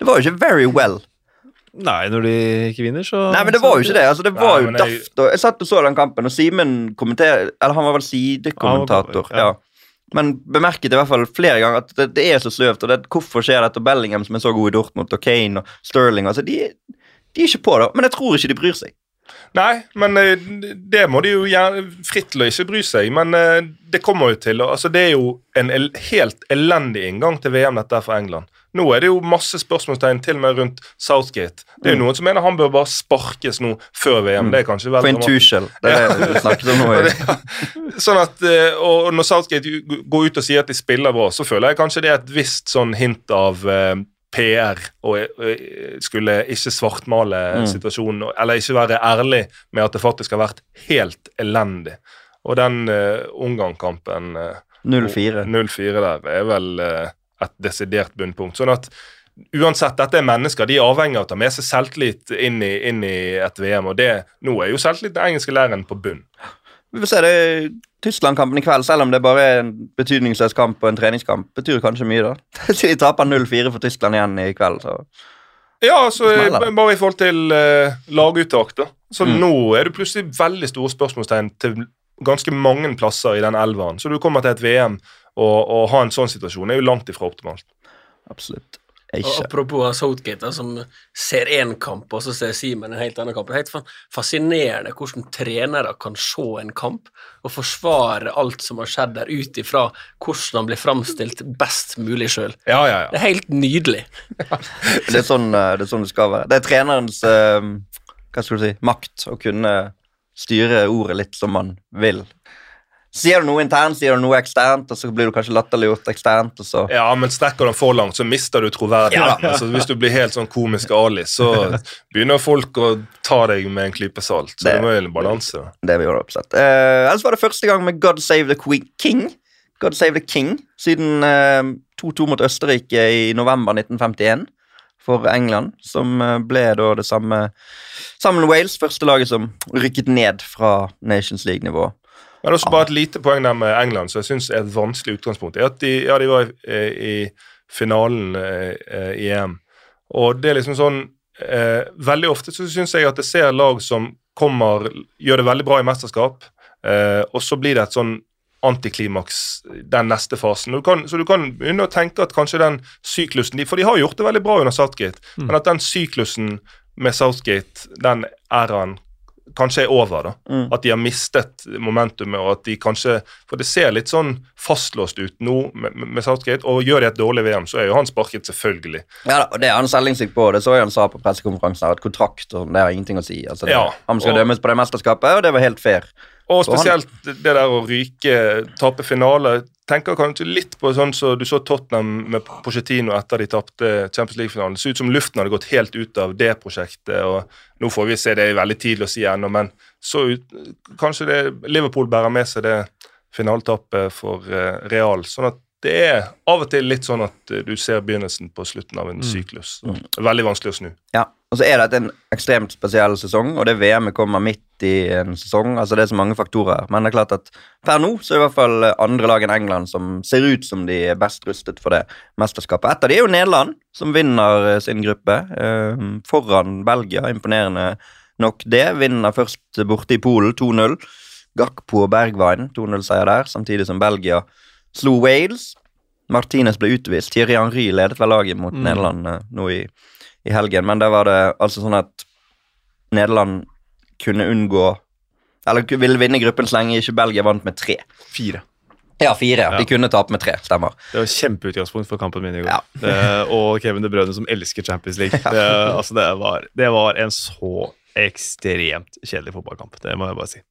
Det var jo ikke very well. Nei, når de ikke vinner, så Nei, men det var jo ikke det. altså Det var Nei, jo jeg- daft. Og jeg satt og så den kampen, og Simen kommenterer Eller han var vel sidekommentator. Ja, ja. Men bemerket i hvert fall flere ganger at det, det er så sløvt. og det, Hvorfor skjer dette? Bellingham, som er så god i Dortmund, og Kane og Sterling altså de, de er ikke på det. Men jeg tror ikke de bryr seg. Nei, men eh, det må de jo gjerne fritt til å ikke bry seg. Men eh, det kommer jo til. Altså, det er jo en el helt elendig inngang til VM dette for England. Nå er det jo masse spørsmålstegn til og med rundt Southgate. Det er jo Mm. noen som mener han bør bare sparkes nå før VM. Det er kanskje vel For en Intuition. Det er det du snakket om nå. Sånn at, eh, og når Southgate går ut og sier at de spiller bra, så føler jeg kanskje det er et visst sånn hint av eh, PR og eh, skulle ikke svartmale Mm. situasjonen, eller ikke være ærlig med at det faktisk har vært helt elendig. Og den uh, Ungarn-kampen uh, 0-4. 0-4 der er vel eh, et desidert bunnpunkt. Sånn at uansett, dette er mennesker. De er avhengig av å ta med seg selvtillit inn i, inn i et VM. Og det, nå er jo selvtillit den engelske læreren på bunn. Vi får se det Tyskland-kampen i kveld, selv om det bare er en betydningsløs kamp og en treningskamp, betyr kanskje mye, da. De taper 0-4 for Tyskland igjen i kveld, så Ja, så Smeller bare i forhold til uh, laguttak, da. Så Mm. nå er det plutselig veldig store spørsmålstegn til ganske mange plasser i den elveren. Så du kommer til et VM, og ha en sånn situasjon er jo langt ifra optimalt. absolutt Og apropos Southgate, som ser én kamp, og så ser Simen en helt annen kamp. Det er helt fascinerende hvordan trenere kan se en kamp og forsvare alt som har skjedd der, ut ifra hvordan han blir framstilt best mulig sjøl. Ja, ja, ja. Det er helt nydelig. Det er sånn eh, det, er sånn det skal være. Det er trenerens eh, hva skal du si, makt å kunne styre ordet litt som man vil. Sier du noe internt, sier du noe eksternt, og så blir du kanskje latterliggjort eksternt, og så Ja, men strekker den for langt, så mister du troverdigheten. Altså, hvis du blir helt sånn komisk Ali, så begynner folk å ta deg med en klype salt. Så Det- det må jo en balanse. Det vi gjør oppsett. Uh, ellers var det første gang med God Save the Queen King. God Save the King siden eh, 2-2 mot Østerrike i november 1951 for England, som eh, ble da det samme sammen Wales, første laget som rykket ned fra Nations League-nivå. Men også bare et lite poeng der med England, som jeg syns er et vanskelig utgangspunkt. er at de, ja, de var i, i finalen eh, i EM, og det er liksom sånn eh, Veldig ofte så syns jeg at jeg ser lag som kommer Gjør det veldig bra i mesterskap, eh, og så blir det et sånn antiklimaks den neste fasen. Du kan, så du kan begynne å tenke at kanskje den syklusen For de har gjort det veldig bra under Southgate, men at den syklusen med Southgate, den æraen, kanskje er over. da. Mm. At de har mistet momentumet, og at de kanskje For det ser litt sånn fastlåst ut nå med, med Southgate, og gjør de et dårlig VM, så er jo han sparket, selvfølgelig. Ja da, og Det er han selvinnsikt på. Det så jeg han sa på pressekonferansen, at kontrakt og det har ingenting å si. Altså, det, Ja, han skal og- dømmes på det mesterskapet, og det var helt fair. Og han- spesielt det der å ryke, tape finale. Tenker kanskje litt på sånn som så du så Tottenham med Pochettino etter de tapte Champions League-finalen. Det så ut som luften hadde gått helt ut av det prosjektet. og Nå får vi se, det er veldig tidlig å si ennå, men så ut, kanskje det, Liverpool bærer med seg det finaletapet for eh, Real. sånn at det er av og til litt sånn at eh, du ser begynnelsen på slutten av en syklus. Så er Veldig vanskelig å snu. Ja, og så er dette en ekstremt spesiell sesong, og det VM-et kommer midt i en sesong. altså Det er så mange faktorer. Men det er klart at per nå så er det i hvert fall andre lag enn England som ser ut som de er best rustet for det mesterskapet. Et av de er jo Nederland, som vinner eh, sin gruppe eh, foran Belgia. Imponerende nok det. Vinner først borte i Polen 2-0. Gakpo og Bergwijn 2-0-seier der, samtidig som Belgia slo Wales. Martinez ble utvist. Thierry Henry ledet vel laget mot Nederland eh, nå i, i helgen, men der var det altså sånn at Nederland kunne unngå Eller ville vinne gruppen så lenge ikke Belgia vant med tre. Fire. Ja, fire. ja. Ja. De kunne tape med tre, stemmer. Det var kjempeutgangspunkt for kampen min i går. Ja. det, og Kevin De Brønne, som elsker Champions League. Det, altså det, var, det var en så ekstremt kjedelig fotballkamp. Det må jeg bare si.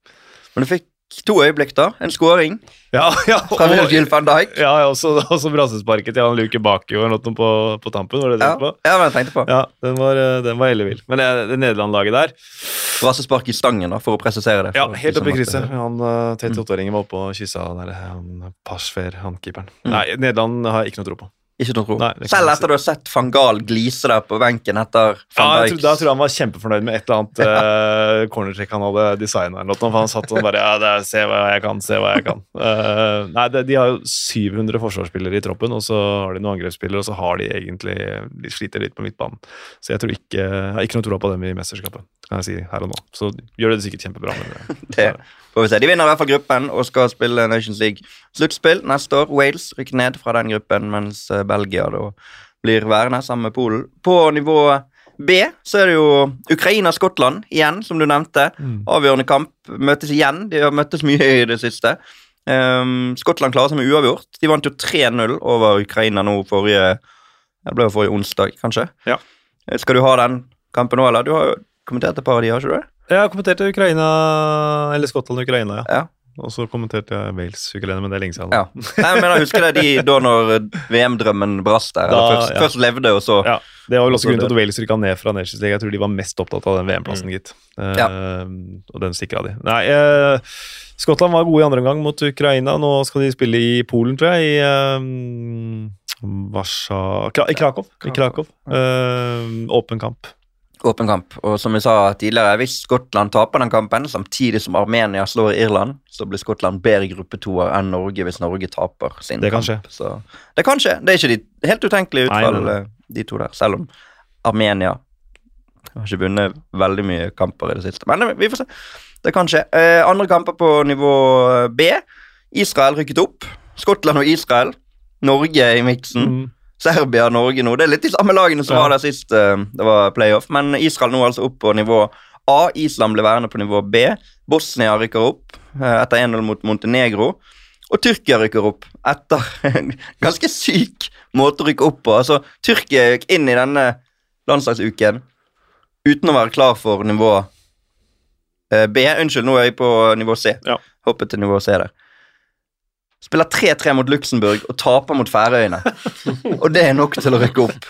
Men du fikk to øyeblikk, da. En skåring Ja, ja, fra Virgil van Dijk. ja, ja, også, også brassesparket til han Luke Bakio eller noe på, på tampen. Var det det Ja, på? ja, men jeg tenkte på. Ja, den var, eh, den var ellevill. Men det, det Nederland-laget der Brassespark i stangen, da, for å presisere det. Ja, helt oppi krysset. Han uh, 38-åringen var oppe og kyssa der, han Pasveer, han keeperen. Mm. Nei, Nederland har jeg ikke noe tro på. Ikke noe tro. Nei, Selv etter du har sett van Gahl glise der på benken etter Ja, van jeg Dijk. tror, da tror jeg han var kjempefornøyd med et eller annet uh, cornertrekk han hadde designa. for Han satt sånn bare Ja, det er, se hva jeg kan, se hva jeg kan. Uh, nei, det, De har jo 700 forsvarsspillere i troppen, og så har de noen angrepsspillere, og så har de egentlig De sliter litt på midtbanen. Så jeg tror ikke Jeg har ikke noe tro på dem i mesterskapet, kan jeg si her og nå. Så gjør de det sikkert kjempebra. Men det, Det får vi se. De vinner i hvert fall gruppen og skal spille Nations League-sluttspill neste år. Wales rykker ned fra den gruppen, mens eh, Belgia da blir værende sammen med Polen. På nivå B så er det jo Ukraina-Skottland igjen, som du nevnte. Avgjørende kamp. Møtes igjen. De har møttes mye i det siste. Um, Skottland klarer seg med uavgjort. De vant jo 3-0 over Ukraina nå forrige Det ble jo forrige onsdag, kanskje. Ja. Skal du ha den kampen nå, eller? Du har jo kommentert et par av de, har ikke du det? Jeg har kommentert Ukraina, eller Skottland-Ukraina, ja. Ja. Og så kommenterte jeg Wales-Ukraina, men det er lenge siden. Ja. Nei, men jeg husker det de da når VM-drømmen brast der. Da, først, ja. først levde, og så Ja, Det var vel også grunnen til at Wales rykka ned fra Nations League. Jeg tror de var mest opptatt av den VM-plassen, gitt. Eh, Og den sikra de. Nei, uh, Skottland var gode i andre omgang mot Ukraina. Nå skal de spille i Polen, tror jeg. I uh, Varsja Kra I Krakow. I Krakow. Eh, åpen kamp. Åpen kamp. Og som vi sa tidligere, hvis Skottland taper den kampen, samtidig som Armenia slår Irland, så blir Skottland bedre gruppetoer enn Norge hvis Norge taper sin Det kan kamp. Så det kan skje. Det er ikke de helt utenkelige utfall, nei, nei. eh, de to der. Selv om Armenia har ikke vunnet veldig mye kamper i det siste. Men eh, vi får se. Det kan skje. Eh, andre kamper på nivå B. Israel rykket opp. Skottland og Israel. Norge i miksen. Mm. Serbia, Norge nå. Det er litt de samme lagene som Ja. var der sist eh, det var playoff. Men Israel nå altså opp på nivå A. Island blir værende på nivå B. Bosnia rykker opp eh, etter 1-0 mot Montenegro. Og Tyrkia rykker opp etter en ganske syk måte å rykke opp på. Altså, Tyrkia gikk inn i denne landslagsuken uten å være klar for nivå eh, B. Unnskyld, nå er jeg på nivå C. Ja. Hoppet til nivå C der. Spiller 3-3 mot Luxembourg og taper mot Færøyene. og det er nok til å rykke opp.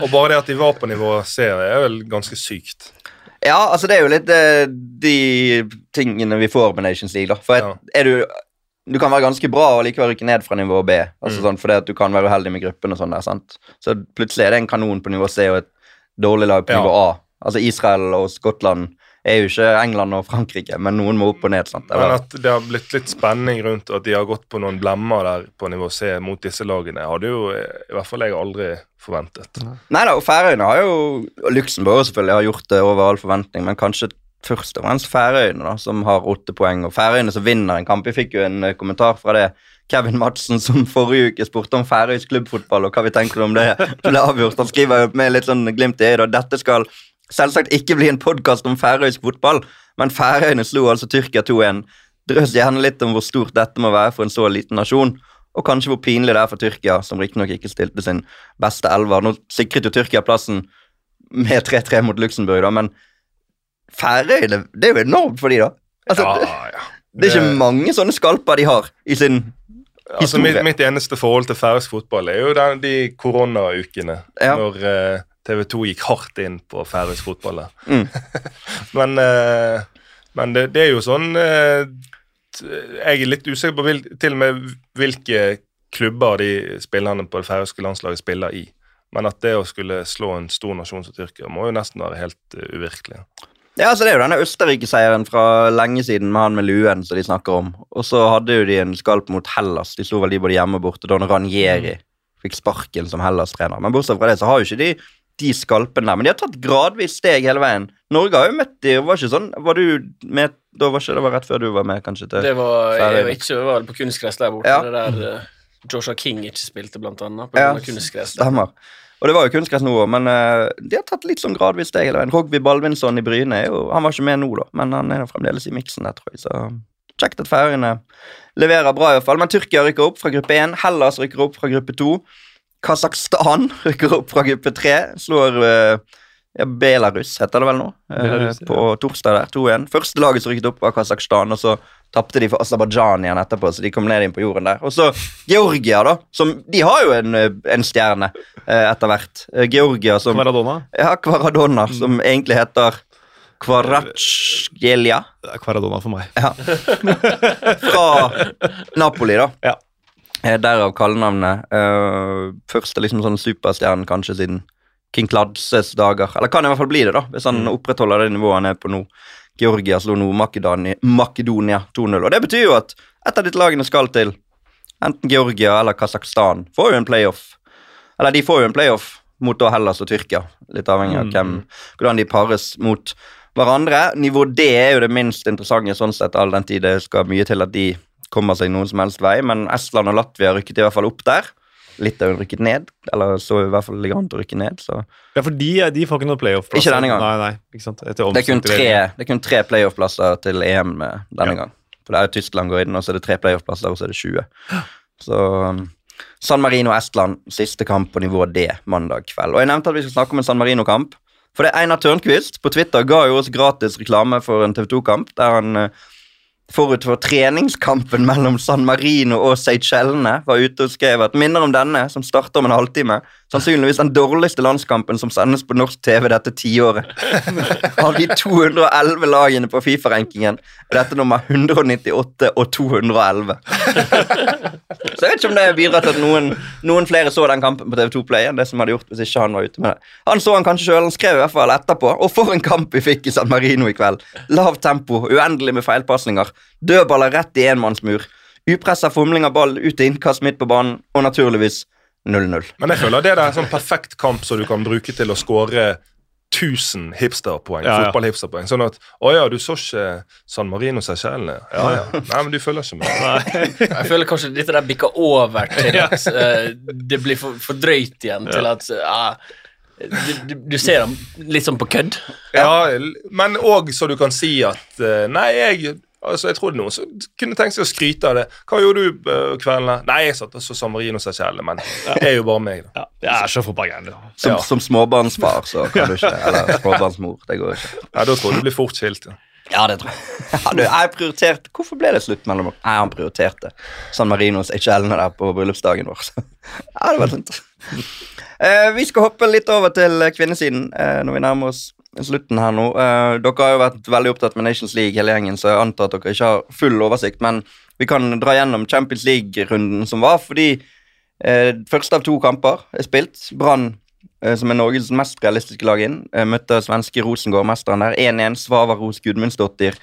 Og bare det at de var på nivå C, er vel ganske sykt. Ja, altså det er jo litt eh, de tingene vi får med Nations League, da. For Ja. er du Du kan være ganske bra og likevel rykke ned fra nivå B. Altså Mm. sånn, Fordi at du kan være uheldig med gruppen og sånn der, sant. Så plutselig er det en kanon på nivå C og et dårlig lag på Ja. nivå A. Altså Israel og Skottland er jo ikke England og Frankrike, men noen må opp og ned. sant? Men at det har blitt litt spenning rundt at de har gått på noen blemmer der på nivå C mot disse lagene, hadde jo i hvert fall jeg aldri forventet. Nei da, og Færøyene har jo og Luxembourg selvfølgelig har gjort det over all forventning, men kanskje først og fremst Færøyene, da, som har åtte poeng. Og Færøyene som vinner en kamp. Vi fikk jo en eh, kommentar fra det Kevin Madsen som forrige uke spurte om færøysk klubbfotball og hva vi tenker om det ble avgjort. Han skriver jo med litt sånn glimt i øyet og dette skal selvsagt ikke bli en podkast om færøysk fotball, men Færøyene slo altså Tyrkia 2-1. Drøs gjerne litt om hvor stort dette må være for en så liten nasjon. Og kanskje hvor pinlig det er for Tyrkia, som riktignok ikke stilte sin beste elver. Nå sikret jo Tyrkia plassen med 3-3 mot Luxembourg, da, men Færøyene Det er jo enormt for de da. Altså, ja, ja. det er ikke mange sånne skalper de har i sin Altså, mitt, mitt eneste forhold til færøysk fotball er jo den, de koronaukene. Ja. Når eh, TV 2 gikk hardt inn på færøysk fotball. Mm. men eh, men det, det er jo sånn eh, Jeg er litt usikker på hvil, til og med hvilke klubber de spillerne på det færøyske landslaget spiller i. Men at det å skulle slå en stor nasjon som Tyrkia må jo nesten være helt eh, uvirkelig. Ja, altså Det er jo denne Østerrike-seieren fra lenge siden med han med luen som de snakker om. Og så hadde jo de en skalp mot Hellas. De slo vel de både hjemme og borte. Don Ranieri fikk sparken som Hellas-trener. Men bortsett fra det så har jo ikke de de skalpene der. Men de har tatt gradvis steg hele veien. Norge har jo møtt de, var ikke sånn Var du med Da var ikke det var rett før du var med, kanskje? til Det var, jeg var ikke var på kunstgress der borte. Ja. Det der uh, Joshua King ikke spilte, blant annet. På Ja, kunstgress. Stemmer. Og det var jo kunstgress nå òg, men uh, de har tatt litt sånn gradvis steg hele veien. Rogby Balvinson i Bryne jo Han var ikke med nå, da, men han er jo fremdeles i miksen der, tror jeg. Så kjekt at Færøyene leverer bra, i hvert fall. Men Tyrkia rykker opp fra gruppe 1. Hellas rykker opp fra gruppe 2. Kasakhstan rykker opp fra gruppe 3. Slår eh, ja, Belarus, heter det vel nå, eh, Belarus, ja. på torsdag der. 2-1. Første laget som rykket opp, var Kasakhstan, og så tapte de for Aserbajdsjan igjen etterpå, så de kom ned inn på jorden der. Og så Georgia, da. Som, de har jo en, eh, en stjerne eh, etter hvert. Georgia som Kvaradona? Ja, Kvaradonna, som egentlig heter er Kvaradona for meg. Ja. Fra Napoli, da. Ja. Eh, Derav kallenavnet. Uh, første liksom sånn superstjernen kanskje siden King Kladses dager. Eller kan i hvert fall bli det, da, hvis han opprettholder det nivået han er på nå. Georgia slo nå Makedonia 2-0. Og det betyr jo at et av ditt lagene skal til enten Georgia eller Kasakhstan. Får jo en playoff. Eller de får jo en playoff mot da Hellas og Tyrkia. Litt avhengig av hvem, hvordan de pares mot hverandre. Nivå D er jo det minst interessante sånn sett, all den tid det skal mye til at de kommer seg noen som helst vei, men Estland og Latvia rykket i hvert fall opp der. Litauen rykket ned, eller så i hvert fall ligger an til å rykke ned. så Ja, for de, de får ikke noe playoff-plass. Ikke denne gang. Nei, nei, Det er kun tre, omstrukturering. det kun tre playoff-plasser til EM eh, denne Ja. gang. For det er jo Tyskland går inn, og så er det tre playoff-plasser, og så er det 20. Så um, San Marino Estland, siste kamp på nivå D mandag kveld. Og jeg nevnte at vi skal snakke om en San Marino-kamp. For det er Einar Tørnquist på Twitter ga jo oss gratis reklame for en TV 2-kamp, der han eh, forut for treningskampen mellom San Marino og Seychellene var ute og skrev at minner om denne, som starter om en halvtime, sannsynligvis den dårligste landskampen som sendes på norsk TV dette tiåret. Av de 211 lagene på Fifa-rankingen er dette nummer 198 og 211. Så jeg vet ikke om det bidrar til at noen, noen flere så den kampen på TV2 Play enn det som hadde gjort hvis ikke han var ute med det. Han så han kanskje sjøl, han skrev i hvert fall etterpå. Og for en kamp vi fikk i San Marino i kveld. Lavt tempo, uendelig med feilpasninger, dødballer rett i enmannsmur, upressa fomling av ball ut til innkast midt på banen, og naturligvis 0-0. Men jeg føler det er en sånn perfekt kamp som du kan bruke til å skåre 1000 hipsterpoeng. Ja, ja. Fotball-hipsterpoeng. Sånn at Å ja, du så ikke San Marino Seychellene? Ja ja. Nei, men du følger ikke med. Jeg føler kanskje dette der bikker over til at uh, det blir for, for drøyt igjen til at uh, du, du, du ser dem litt sånn på kødd. Ja, men òg så du kan si at eh, Nei, jeg Altså, Jeg tror det er noen som kunne tenkt seg å skryte av det. Hva gjorde du uh, kvelden? Nei, jeg satt og så San Marino Seychellene, men det er jo bare meg, da. Ja, jeg er så propaganda. Som, Ja. som småbarnsfar så kan du ikke Eller småbarnsmor. Det går ikke. Ja, Da tror jeg du blir fort skilt. Ja. Ja, det tror jeg. Ja, du, jeg prioriterte Hvorfor ble det slutt mellom Nei, han prioriterte San Marinos og Seychellene der på bryllupsdagen vår. Så. Ja, det var litt Uh, Vi skal hoppe litt over til kvinnesiden uh, når vi nærmer oss slutten her nå. Uh, dere har jo vært veldig opptatt med Nations League hele gjengen, så jeg antar at dere ikke har full oversikt, men vi kan dra gjennom Champions League-runden som var, fordi uh, første av to kamper er spilt. Brann uh, som er Norges mest realistiske lag inn. Møtte svenske Rosengård-mesteren der. 1-1. Svavaros Gudmundsdottir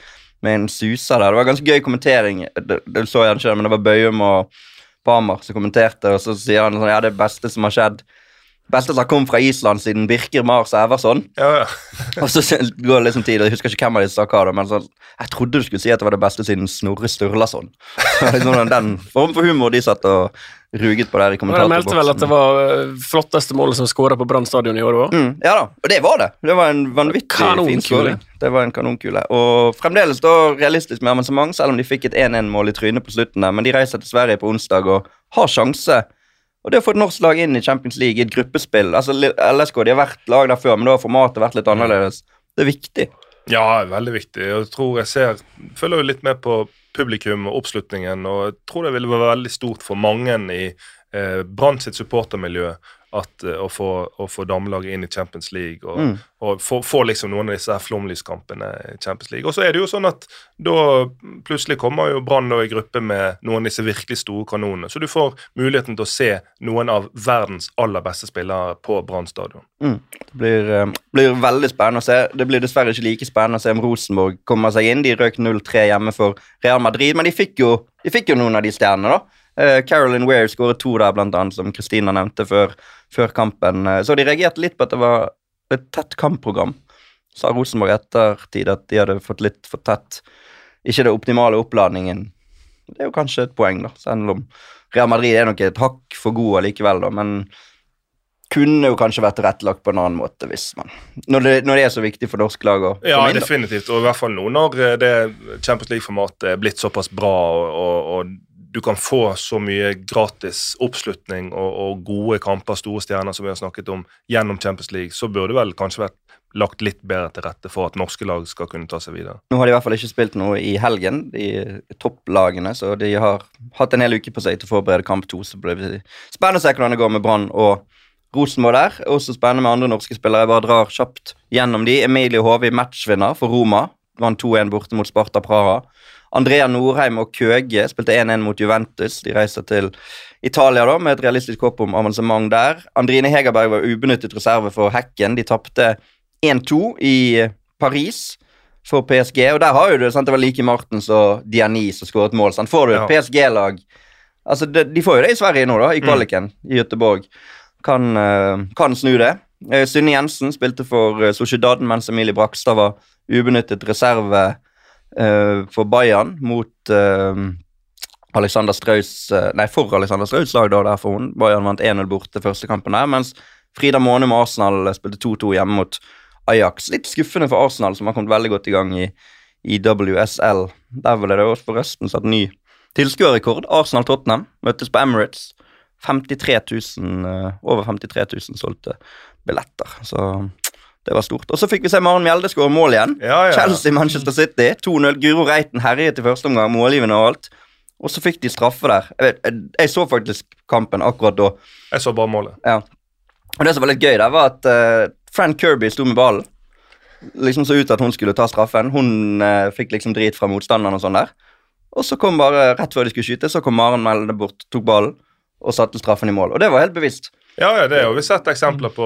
med en suser der. Det var ganske gøy kommentering. Det, det så jeg ikke, men det var Bøyum og Pamar som kommenterte, og så sier han sånn Ja, det beste som har skjedd Beste som har kommet fra Island siden Birker Mars Everson. Ja, ja. Og så går det liksom tid, og jeg husker ikke hvem av de sa hva, da, men så, jeg trodde du skulle si at det var det beste siden Snorre Sturlason. sånn. liksom den form for humor de satt og ruget på der i Og De meldte vel at det var eh, flotteste målet som skåra på Brann stadion i år òg. Mm, ja da, og det var det. Det var en vanvittig Kanonkule. fin skåring. Det var en kanonkule. Og fremdeles da realistisk med avansement, selv om de fikk et 1-1-mål i trynet på slutten der. Men de reiser til Sverige på onsdag og har sjanse. Og det å få et norsk lag inn i Champions League i et gruppespill altså LSK de har vært lag der før, men da har formatet vært litt annerledes. Det er viktig. Ja, veldig viktig. Jeg tror jeg ser Følger jo litt med på publikum og oppslutningen, og jeg tror det ville vært veldig stort for mange i eh, Brann sitt supportermiljø at, eh, å, få, å få damelaget inn i Champions League og, Mm. og få, få liksom noen av disse her flomlyskampene i Champions League. Og så er det jo sånn at da plutselig kommer jo Brann i gruppe med noen av disse virkelig store kanonene, så du får muligheten til å se noen av verdens aller beste spillere på Brann stadion. Det blir, eh, blir veldig spennende å se. Det blir dessverre ikke like spennende å se om Rosenborg kommer seg inn. De røk 0-3 hjemme for Real Madrid, men de fikk jo, de fikk jo noen av de stjernene, da. Eh, Caroline Weir skåret to der, blant annet, som Kristina nevnte før, før kampen. Eh, så de reagerte litt på at det var et tett kampprogram. Sa Rosenborg ettertid at de hadde fått litt for tett Ikke det optimale oppladningen. Det er jo kanskje et poeng, da, selv om Real Madrid er nok et hakk for god allikevel, da, men kunne jo kanskje vært tilrettelagt på en annen måte hvis man Når det, når det er så viktig for norsk lag å Ja, inn, definitivt. Og i hvert fall nå når eh, det Champions League-formatet er blitt såpass bra, og, og, og du kan få så mye gratis oppslutning og, og gode kamper, store stjerner, som vi har snakket om, gjennom Champions League, så burde det vel kanskje vært lagt litt bedre til rette for at norske lag skal kunne ta seg videre. Nå har de i hvert fall ikke spilt noe i helgen, de topplagene, så de har hatt en hel uke på seg til å forberede kamp to. Så blir det spennende å se hvordan det går med Brann og Rosenborg der. Også spennende med andre norske spillere. Jeg bare drar kjapt gjennom de. Emilie Håvi, matchvinner for Roma. Vant 2-1 borte mot Sparta Praha. Andrea Norheim og Køge spilte 1-1 mot Juventus. De reiser til Italia da, med et realistisk håp om avansement der. Andrine Hegerberg var ubenyttet reserve for Hekken. De tapte 1-2 i Paris for PSG, og der har jo du sant, Det var like Martens og Diani som skåret mål. Sant? Får du et. PSG-lag Altså, de, de får jo det i Sverige nå, da, i kvaliken i Göteborg. Kan, eh, kan snu det. Eh, Synne Jensen spilte for Sociedad, mens Emilie Brakstad var ubenyttet reserve eh, for Bayern mot eh, Alexander Strauss eh, Nei, for Alexander Strauss lag, da, derfor hun. Bayern vant 1-0 borte første kampen der, mens Frida Måne med Arsenal eh, spilte 2-2 hjemme mot Ajax. Litt skuffende for Arsenal, som har kommet veldig godt i gang i, i WSL. Der ble det også forresten satt ny tilskuerrekord. Arsenal-Tottenham møttes på Emirates. 53 000, eh, over 53 000 solgte billetter. Så Det var stort. Og så fikk vi se Maren Mjelde skåre mål igjen. Ja, ja. Chelsea Manchester City. 2-0. Guro Reiten herjet i første omgang, målgivende og alt. Og så fikk de straffe der. Jeg, vet, jeg, jeg så faktisk kampen akkurat da. Jeg så bare målet. Ja. Og det som var litt gøy, der var at uh, Fran Kirby sto med ballen. Liksom så ut at hun skulle ta straffen. Hun uh, fikk liksom drit fra motstanderen og sånn der. Og så kom bare, rett før de skulle skyte, så kom Maren Mjelde bort, tok ballen og satte straffen i mål. Og det var helt bevisst. Ja, ja, det har vi sett eksempler på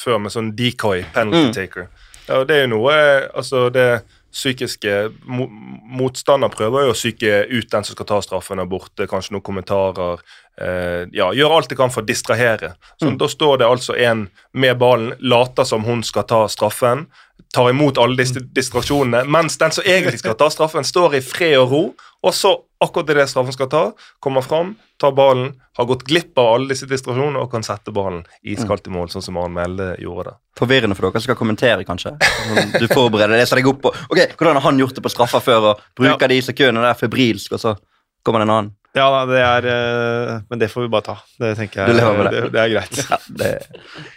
før med sånn decoy, penalty Mm. taker. Ja, og det er jo noe Altså, det psykiske mo Motstander prøver jo å psyke ut den som skal ta straffen, er borte, kanskje noen kommentarer. Eh, ja, gjør alt de kan for å distrahere. Så Mm. Da står det altså en med ballen, later som hun skal ta straffen, tar imot alle disse distraksjonene, mens den som egentlig skal ta straffen, står i fred og ro, og så, akkurat idet straffen skal ta, kommer fram, tar ballen, har gått glipp av alle disse distraksjonene og kan sette ballen iskaldt i mål, sånn som Arne Melde gjorde det. Forvirrende for dere som skal kommentere, kanskje. Sånn, Du forbereder, leser deg opp på Ok, Hvordan har han gjort det på straffer før, og bruker de sekundene der febrilsk, og så kommer det en annen? Ja, det er eh, Men det får vi bare ta. Det tenker jeg Du lever med det. det, det er greit. Ja, det,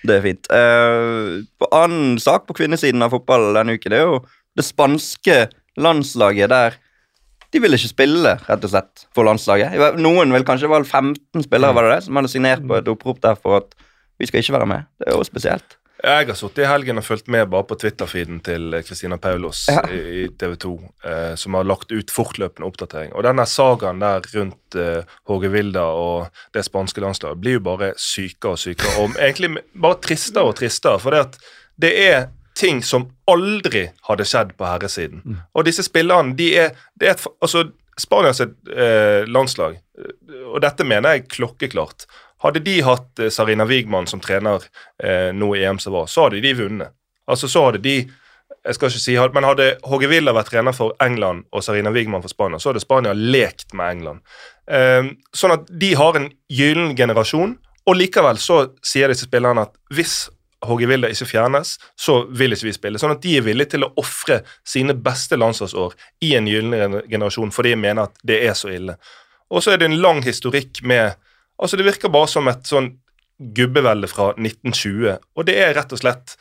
det er fint. Uh, på annen sak på kvinnesiden av fotball denne uken, det er jo det spanske landslaget der de ville ikke spille, rett og slett, for landslaget. Noen vil kanskje valge 15 spillere var det det, som hadde signert på et opprop der for at vi skal ikke være med. Det er jo spesielt. Jeg har sittet i helgen og fulgt med bare på Twitter-feeden til eh, Christina Paulos Ja. i TV 2, eh, som har lagt ut fortløpende oppdatering. Og denne sagaen der rundt eh, Håge Vilda og det spanske landslaget blir jo bare sykere og sykere, og egentlig bare tristere og tristere, for det at det er ting som aldri hadde skjedd på herresiden. Og disse spillerne, de er, det er et, altså Spanias eh, landslag, eh, og dette mener jeg klokkeklart, hadde de hatt eh, Sarina Wigman som trener eh, nå i EM som var, så hadde de vunnet. Altså så hadde de jeg skal ikke si, Men hadde Håge Villa vært trener for England og Sarina Wigman for Spania, så hadde Spania lekt med England. Eh, sånn at de har en gyllen generasjon, og likevel så sier disse spillerne at hvis Håge Vilda ikke fjernes, så vil ikke vi spille. Sånn at de er villige til å ofre sine beste landslagsår i en gyllen generasjon fordi de mener at det er så ille. Og så er det en lang historikk med Altså, det virker bare som et sånn gubbevelde fra 1920, og det er rett og slett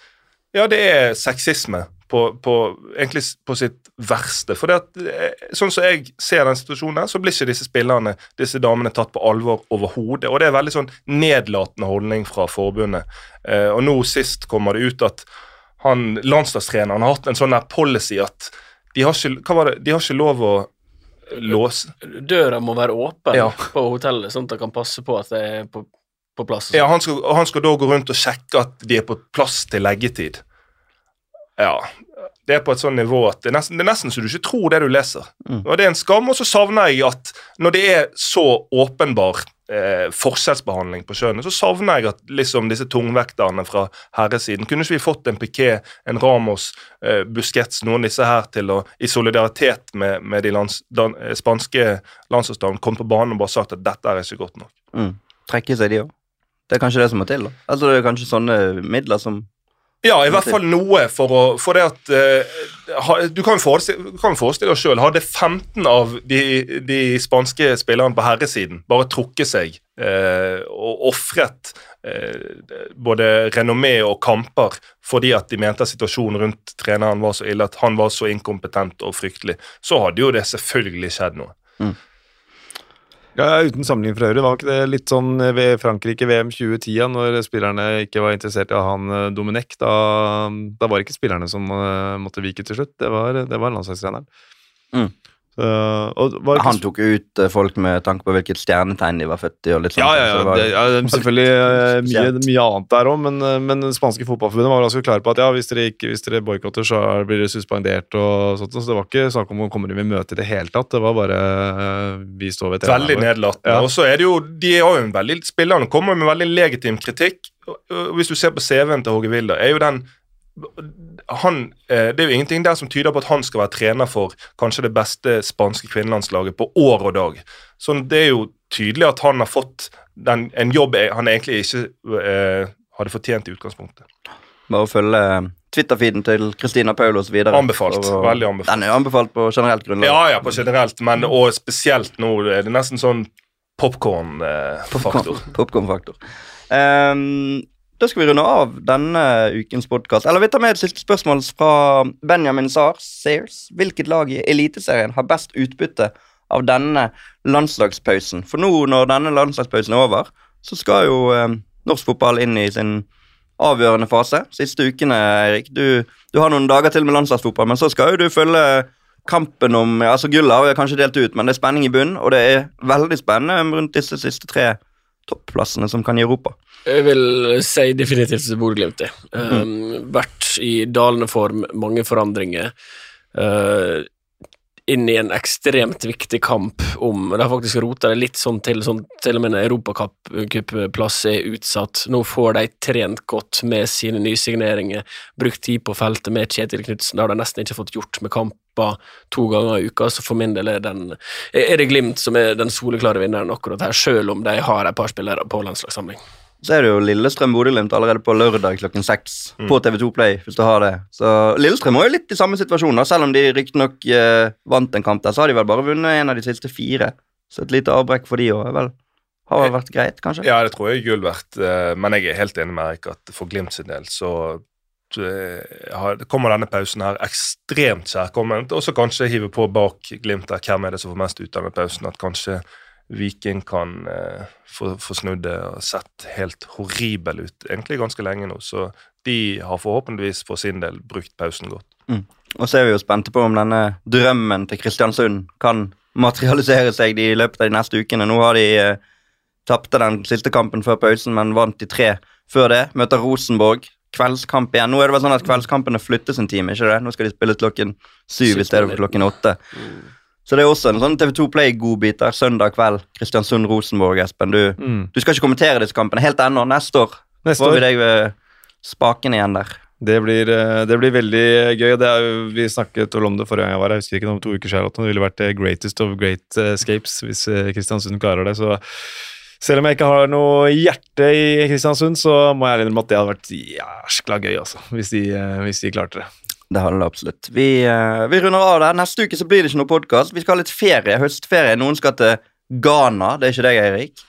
Ja, det er sexisme på, på, egentlig på sitt verste. For det at, eh, sånn som jeg ser den situasjonen, så blir ikke disse spillerne, disse damene, tatt på alvor overhodet. Og det er veldig sånn nedlatende holdning fra forbundet. Eh, og nå sist kommer det ut at han landslagstreneren har hatt en sånn der policy at de har ikke, hva var det, de har ikke lov å låse Døra må være åpen Ja. på hotellet, sånn at han kan passe på at det er på, på plass. Ja, han skal, han skal da gå rundt og sjekke at de er på plass til leggetid. Ja. Det er på et sånn nivå at det er nesten, det er nesten så du ikke tror det du leser. Mm. Og Det er en skam, og så savner jeg at når det er så åpenbar eh, forskjellsbehandling på kjønnet, så savner jeg at liksom disse tungvekterne fra herresiden Kunne ikke vi fått en Piquet, en Ramos, eh, Busquets, noen av disse her til å i solidaritet med, med de lands, dan, eh, spanske landslagsdamene komme på banen og bare sagt at dette er ikke godt nok? Mm. Trekke seg, de òg. Det er kanskje det som må til. da. Altså, det er kanskje sånne midler som Ja, i hvert fall noe for å For det at uh, Du kan jo forestille, forestille deg sjøl. Hadde 15 av de, de spanske spillerne på herresiden bare trukket seg uh, og ofret uh, både renommé og kamper fordi at de mente at situasjonen rundt treneren var så ille at han var så inkompetent og fryktelig, så hadde jo det selvfølgelig skjedd noe. Ja, Uten sammenligning for øvrig, var ikke det litt sånn ved Frankrike VM 2010, når spillerne ikke var interessert i å ha han Dominic, Domenech? Da, da var det ikke spillerne som eh, måtte vike til slutt, det var, det var landslagstreneren. Mm. Var ikke Han tok ut eh, folk med tanke på hvilket stjernetegn de var født i. og litt sånt. Ja, ja, ja, det var- det, ja selvfølgelig eh, mye, mye annet der òg, men, eh, men spanske fotballforbundet var ganske klare på at ja, hvis dere, ikke, hvis dere boikotter, så er- blir dere suspendert og sånt. Så det var ikke snakk om å komme dem i møte i det hele tatt. Det var bare vi står ved TV. Veldig nedlatende. Ja. Og så er det jo, de har jo en veldig, Spillerne kommer med veldig legitim kritikk. Hvis du ser på CV-en til Håge Wilder, er jo den han, eh, Det er jo ingenting der som tyder på at han skal være trener for kanskje det beste spanske kvinnelandslaget på år og dag. Så det er jo tydelig at han har fått den, en jobb han egentlig ikke eh, hadde fortjent i utgangspunktet. Bare å følge eh, Twitter-feeden til Christina Paulos videre. Anbefalt. og, Veldig anbefalt. Den er jo anbefalt på generelt grunnlag. Ja, ja, på generelt, men og spesielt nå er det nesten sånn popkorn-faktor. Popcorn-faktor. Um, da skal vi runde av denne ukens podkast. Eller vi tar med et siste spørsmål fra Benjamin Sars Sears. Hvilket lag i Eliteserien har best utbytte av denne landslagspausen? For nå når denne landslagspausen er over, så skal jo eh, norsk fotball inn i sin avgjørende fase. Siste ukene, Eirik. Du, du har noen dager til med landslagsfotball, men så skal jo du følge kampen om altså Gullet har vi kanskje delt ut, men det er spenning i bunnen, og det er veldig spennende rundt disse siste tre topplassene som kan gi Europa. Jeg vil si definitivt Bodø-Glimt. det. Um, vært i dalende form, mange forandringer. Uh, inn i en ekstremt viktig kamp om Det har faktisk rota det litt sånn til sånn, til og med en europacupplass er utsatt. Nå får de trent godt med sine nysigneringer, brukt tid på feltet med Kjetil Knutsen. Det har de nesten ikke fått gjort med kamper to ganger i uka, så for min del er, den, er det Glimt som er den soleklare vinneren akkurat her, selv om de har et par spillere på landslagssamling. Så er det jo Lillestrøm-Bodø-Glimt allerede på lørdag klokken seks Mm. på TV2 Play. hvis du har det. Så Lillestrøm var jo litt i samme situasjon, da. selv om de riktignok eh, vant en kamp der. Så har de vel bare vunnet en av de siste fire. Så et lite avbrekk for de òg vel har vel vært greit, kanskje. Ja, det tror jeg er gull verdt, eh, men jeg er helt enig med Erik at for Glimt sin del så eh, kommer denne pausen her ekstremt kjærkomment, og så kanskje hive på bak Glimt der hvem er det som får mest ut av denne pausen, at kanskje Viking kan eh, få, få snudd det og sett helt horribel ut egentlig ganske lenge nå, så de har forhåpentligvis for sin del brukt pausen godt. Og så er vi jo spente på om denne drømmen til Kristiansund kan materialisere seg i løpet av de neste ukene. Nå har de eh, tapte den siste kampen før pausen, men vant de tre før det. Møter Rosenborg. Kveldskamp igjen. Nå er det vel sånn at kveldskampene flyttes en time, ikke det? Nå skal de spille klokken syv i stedet for klokken åtte. Så det er også en sånn TV2 Play-godbit der søndag kveld. Kristiansund-Rosenborg, Espen. Du, Mm. du skal ikke kommentere disse kampene helt ennå. Neste år Neste får vi deg ved spaken igjen der. Det blir, eh, det blir veldig gøy. det er, vi snakket om det forrige gang jeg var her. Jeg husker ikke om to uker siden. Det ville vært det greatest of great eh, escapes hvis eh, Kristiansund klarer det. Så selv om jeg ikke har noe hjerte i Kristiansund, så må jeg innrømme at det hadde vært jæskla gøy, altså. Hvis de, eh, hvis de klarte det. Det handler det absolutt. Vi, eh, vi runder av der. Neste uke så blir det ikke noe podkast. Vi skal ha litt ferie. Høstferie. Noen skal til Ghana. Det er ikke deg, Eirik.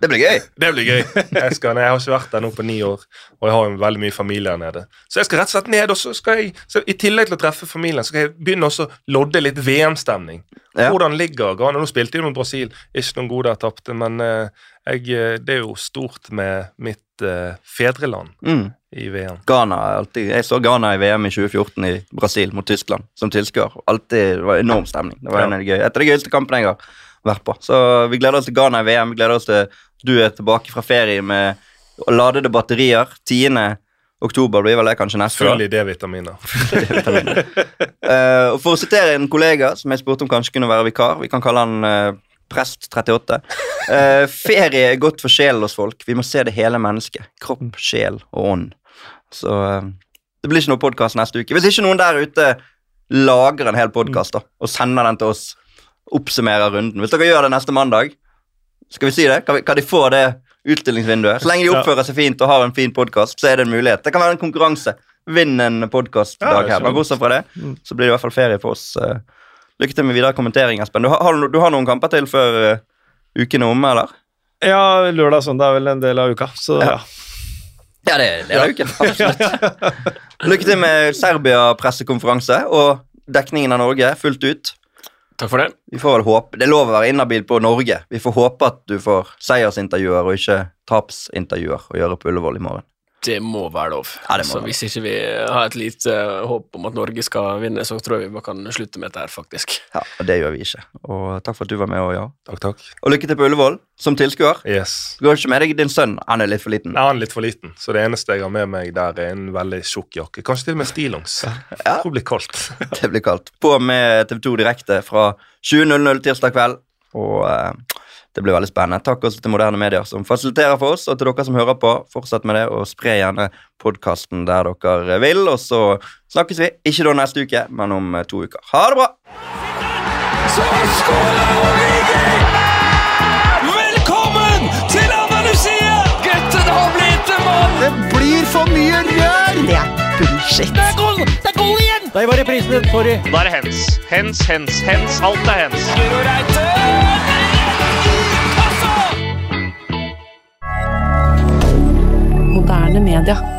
Det blir gøy. Det blir gøy. Jeg, skal, jeg har ikke vært der nå på ni år, og jeg har jo veldig mye familie her nede. Så jeg skal rett og slett ned, og så skal jeg, så i tillegg til å treffe familien, så skal jeg begynne også å lodde litt VM-stemning. Ja. Hvordan ligger Ghana? Nå spilte jo mot Brasil, ikke noen gode der tapte, men eh, jeg, eh, det er jo stort med mitt uh, fedreland Mm. I VM. Ghana alltid Jeg så Ghana i VM i 2014 i Brasil mot Tyskland som tilskuer. Alltid, Det var enorm stemning. Det var Ja. en av de gøy, et av de gøyeste kampene jeg har vært på. Så vi gleder oss til Ghana i VM. Vi gleder oss til du er tilbake fra ferie med ladede batterier. 10. oktober blir vel det kanskje neste år. Full i D-vitaminer. uh, og For å sitere en kollega som jeg spurte om kanskje kunne være vikar, vi kan kalle han uh, Prest 38. Uh, ferie er godt for sjelen hos folk. Vi må se det hele mennesket. Kropp, sjel og ånd. Så eh, det blir ikke noe podkast neste uke. Hvis ikke noen der ute lager en hel podkast og sender den til oss, oppsummerer runden Hvis dere gjør det neste mandag, skal vi si det? Kan, vi, kan de få det utstillingsvinduet? Så lenge de oppfører seg fint og har en fin podkast, så er det en mulighet. Det kan være en konkurranse. Vinn en podkastdag Ja, her. Men bortsett fra det, så blir det i hvert fall ferie for oss. eh. Lykke til med videre kommentering, Espen. Du har, du- har noen kamper til før uh, uken er omme, eller? Ja, lørdag og søndag er vel en del av uka, så Ja. ja. Ja, det, er uken. Absolutt. Lykke til med Serbia-pressekonferanse og dekningen av Norge fullt ut. Takk for det. Vi får vel håpe, Det er lov å være inhabil på Norge. Vi får håpe at du får seiersintervjuer og ikke tapsintervjuer å gjøre på Ullevål i morgen. Det må være lov. Ja, må så være hvis ikke vi har et lite eh, håp om at Norge skal vinne, så tror jeg vi bare kan slutte med dette her, faktisk. Ja, og Det gjør vi ikke. Og takk for at du var med. Og, ja. Takk, takk. og lykke til på Ullevål som tilskuer. Yes. Du har ikke med deg din sønn. Han er litt for liten. Nei, han er litt for liten, så det eneste jeg har med meg der, er en veldig tjukk jakke. Kanskje til og med stillongs. Jeg tror det blir kaldt. Det blir kaldt. På med TV2 direkte fra 20.00 tirsdag kveld. Og eh, det blir veldig spennende. Takk også til Moderne Medier som fasiliterer for oss, og til dere som hører på. Fortsett med det, og spre gjerne podkasten der dere vil. Og så snakkes vi, ikke da neste uke, men om eh, to uker. Ha det bra! Så skåler Origi! Velkommen til Andalusia! Gutten har blitt en mann! Det blir for mye rør! Det er bullshit. Det er goal! Det er goal igjen! Der var reprisen. Sorry. Da er det hens. Hens, hens, hens. Alt er hens. Guro Reite! moderne media.